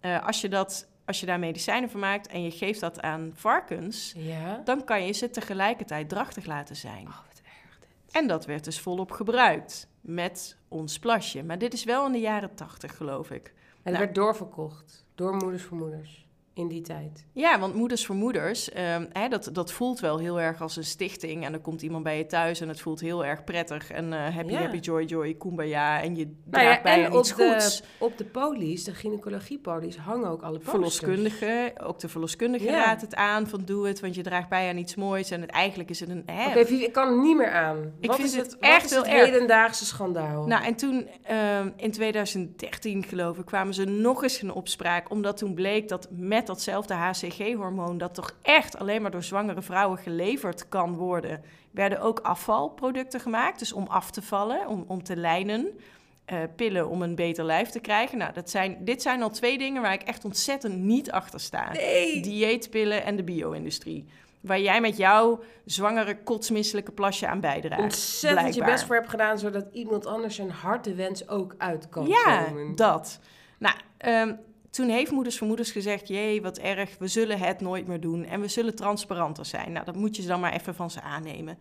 eh, als, je dat, als je daar medicijnen van maakt en je geeft dat aan varkens, Ja. dan kan je ze tegelijkertijd drachtig laten zijn. Oh, wat erg dit. En dat werd dus volop gebruikt met ons plasje. Maar dit is wel in de jaren tachtig, geloof ik. En Nou. werd doorverkocht. Door moeders voor moeders. In die tijd. Ja, want Moeders voor Moeders, hè, dat, dat voelt wel heel erg als een stichting. En dan komt iemand bij je thuis en het voelt heel erg prettig. En eh, happy, Ja. happy, joy, joy, kumbaya. En je draagt ja, bij en op iets de, goeds. op de polies, de gynaecologiepolies, hangen ook alle posters. Verloskundige, ook de verloskundige Ja. raadt het aan van doe het, want je draagt bij aan iets moois. En het, eigenlijk is het een... Hè, Oké, ik kan er niet meer aan. Ik wat vind is het het, echt heel het erg. hedendaagse schandaal? Nou, en toen ehm, in 2013, geloof ik, kwamen ze nog eens in opspraak. Omdat toen bleek dat met datzelfde HCG-hormoon, dat toch echt alleen maar door zwangere vrouwen geleverd kan worden, werden ook afvalproducten gemaakt. Dus om af te vallen, om, om te lijnen. eh, pillen om een beter lijf te krijgen. Nou, dat zijn, dit zijn al twee dingen waar ik echt ontzettend niet achter sta. nee. Dieetpillen en de bio-industrie. Waar jij met jouw zwangere, kotsmisselijke plasje aan bijdraagt. Ontzettend je blijkbaar. best voor hebt gedaan, zodat iemand anders zijn hartewens ook uit kan Ja, komen. dat. Nou, ehm, toen heeft Moeders voor Moeders gezegd... jee, wat erg, we zullen het nooit meer doen... en we zullen transparanter zijn. Nou, dat moet je dan maar even van ze aannemen.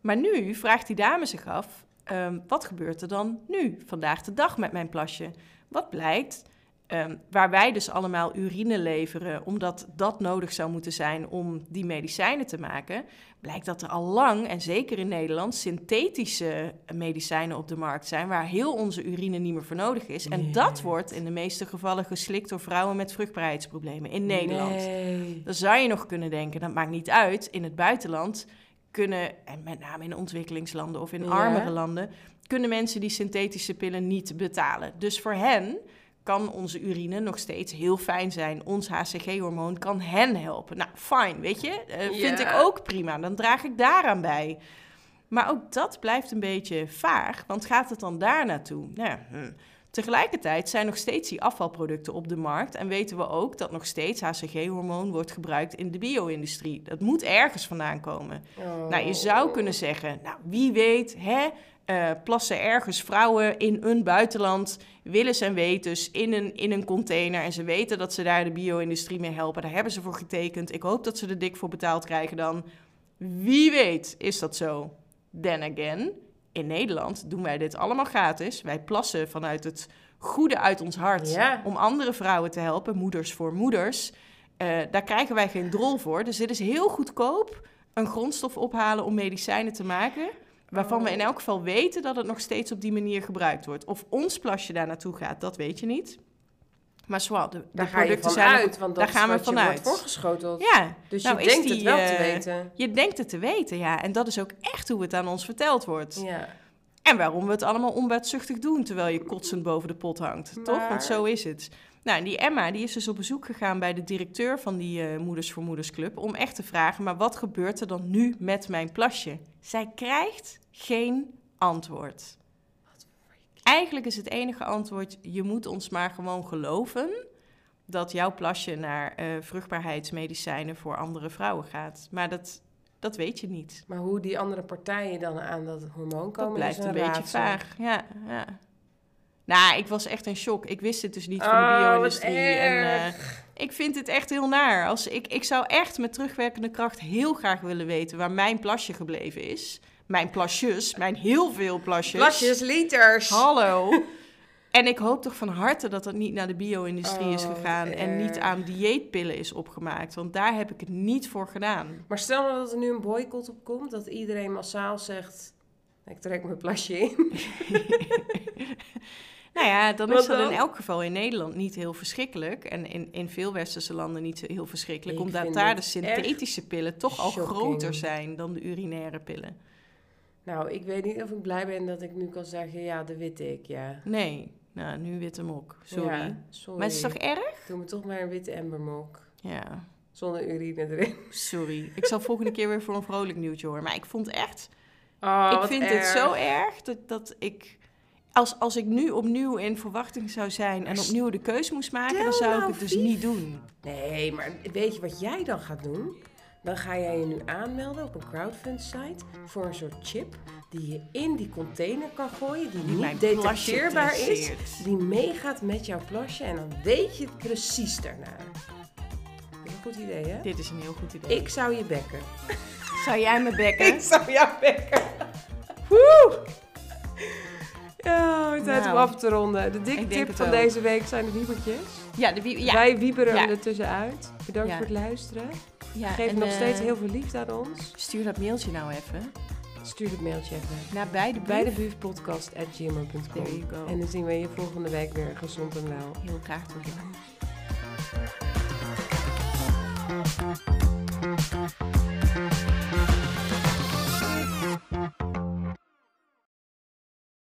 Maar nu vraagt die dame zich af... ehm, wat gebeurt er dan nu, vandaag de dag, met mijn plasje? Wat blijkt, ehm, waar wij dus allemaal urine leveren... omdat dat nodig zou moeten zijn om die medicijnen te maken... blijkt dat er al lang, en zeker in Nederland... synthetische medicijnen op de markt zijn... waar heel onze urine niet meer voor nodig is. En Nee. dat wordt in de meeste gevallen geslikt door vrouwen met vruchtbaarheidsproblemen in Nederland. Nee. Dan zou je nog kunnen denken, dat maakt niet uit. In het buitenland kunnen, en met name in ontwikkelingslanden of in Ja. armere landen, kunnen mensen die synthetische pillen niet betalen. Dus voor hen kan onze urine nog steeds heel fijn zijn. Ons HCG-hormoon kan hen helpen. Nou, fijn, weet je? Eh, Vind ik ook prima. Dan draag ik daaraan bij. Maar ook dat blijft een beetje vaag, want gaat het dan daar naartoe? Nou, ja, hm. Tegelijkertijd zijn nog steeds die afvalproducten op de markt en weten we ook dat nog steeds HCG-hormoon wordt gebruikt in de bio-industrie. Dat moet ergens vandaan komen. Oh. Nou, je zou kunnen zeggen, nou, wie weet, hè, eh, plassen ergens vrouwen in een buitenland, willens en wetens, in een, in een container. En ze weten dat ze daar de bio-industrie mee helpen. Daar hebben ze voor getekend. Ik hoop dat ze er dik voor betaald krijgen dan. Wie weet is dat zo. Then again, in Nederland doen wij dit allemaal gratis. Wij plassen vanuit het goede uit ons hart Ja. om andere vrouwen te helpen, moeders voor moeders. Eh, daar krijgen wij geen drol voor. Dus dit is heel goedkoop een grondstof ophalen om medicijnen te maken. Waarvan we in elk geval weten dat het nog steeds op die manier gebruikt wordt. Of ons plasje daar naartoe gaat, dat weet je niet. Maar zowel, de, de Daar je producten van zijn uit, want daar gaan we vanuit. wordt voorgeschoteld. Ja, Dus Nou, je denkt die, het wel te eh, weten. je denkt het te weten, ja. En dat is ook echt hoe het aan ons verteld wordt. Ja. En waarom we het allemaal onbaatzuchtig doen terwijl je kotsend boven de pot hangt. Toch? Want zo is het. Nou, die Emma die is dus op bezoek gegaan bij de directeur van die eh, Moeders voor Moeders Club... om echt te vragen, maar wat gebeurt er dan nu met mijn plasje? Zij krijgt geen antwoord. Eigenlijk is het enige antwoord, je moet ons maar gewoon geloven... dat jouw plasje naar eh, vruchtbaarheidsmedicijnen voor andere vrouwen gaat. Maar dat, dat weet je niet. Maar hoe die andere partijen dan aan dat hormoon komen, Dat blijft is een, beetje vaag. Ja, ja. Nou, ik was echt in shock. Ik wist het dus niet van Oh, de wat bio-industrie. En eh, ik vind het echt heel naar. Als ik, ik zou echt met terugwerkende kracht heel graag willen weten waar mijn plasje gebleven is. Mijn plasjes, mijn heel veel plasjes. Plasjes, liters. Hallo. En ik hoop toch van harte dat dat niet naar de bio-industrie is Oh, gegaan en niet aan dieetpillen is opgemaakt. Want daar heb ik het niet voor gedaan. Maar stel nou dat er nu een boycott op komt, dat iedereen massaal zegt, ik trek mijn plasje in. Nou ja, dan is dat dan? in elk geval in Nederland niet heel verschrikkelijk. En in, in veel westerse landen niet zo heel verschrikkelijk. Ik omdat daar de het synthetische pillen toch al shocking. groter zijn dan de urinaire pillen. Nou, ik weet niet of ik blij ben dat ik nu kan zeggen, ja, de witte ik, ja. Nee, nou, nu witte mok. Sorry. Ja, sorry. Maar het is toch erg? Doe me toch maar een witte embermok. Ja, Zonder urine erin. sorry. Ik zal volgende keer weer voor een vrolijk nieuwtje horen. Maar ik vond echt... Oh, ik vind erg. het zo erg dat, dat ik... Als, als ik nu opnieuw in verwachting zou zijn en opnieuw de keuze moest maken, dan zou ik nou het dus niet doen. Nee, maar weet je wat jij dan gaat doen? Dan ga jij je nu aanmelden op een crowdfund site voor een soort chip die je in die container kan gooien, die, mijn niet detecteerbaar is, die meegaat met jouw plasje en dan weet je het precies daarna. Dat is een goed idee, hè? Dit is een heel goed idee. Ik zou je bekken. Zou jij me bekken? Ik zou jou bekken. Woe! Ja, tijd om Nou, af te ronden. De dikke tip van ook. deze week zijn de wiebertjes. Ja, de wie- ja. Wij wieberen Ja. er tussenuit. Bedankt Ja. voor het luisteren. Geef en, nog eh, steeds heel veel liefde aan ons. Stuur dat mailtje nou even. Stuur het mailtje even. Naar beide Bij de buurt. buurtpodcast at There you gmail.com. go. En dan zien we je volgende week weer gezond en wel. Heel graag tot dan.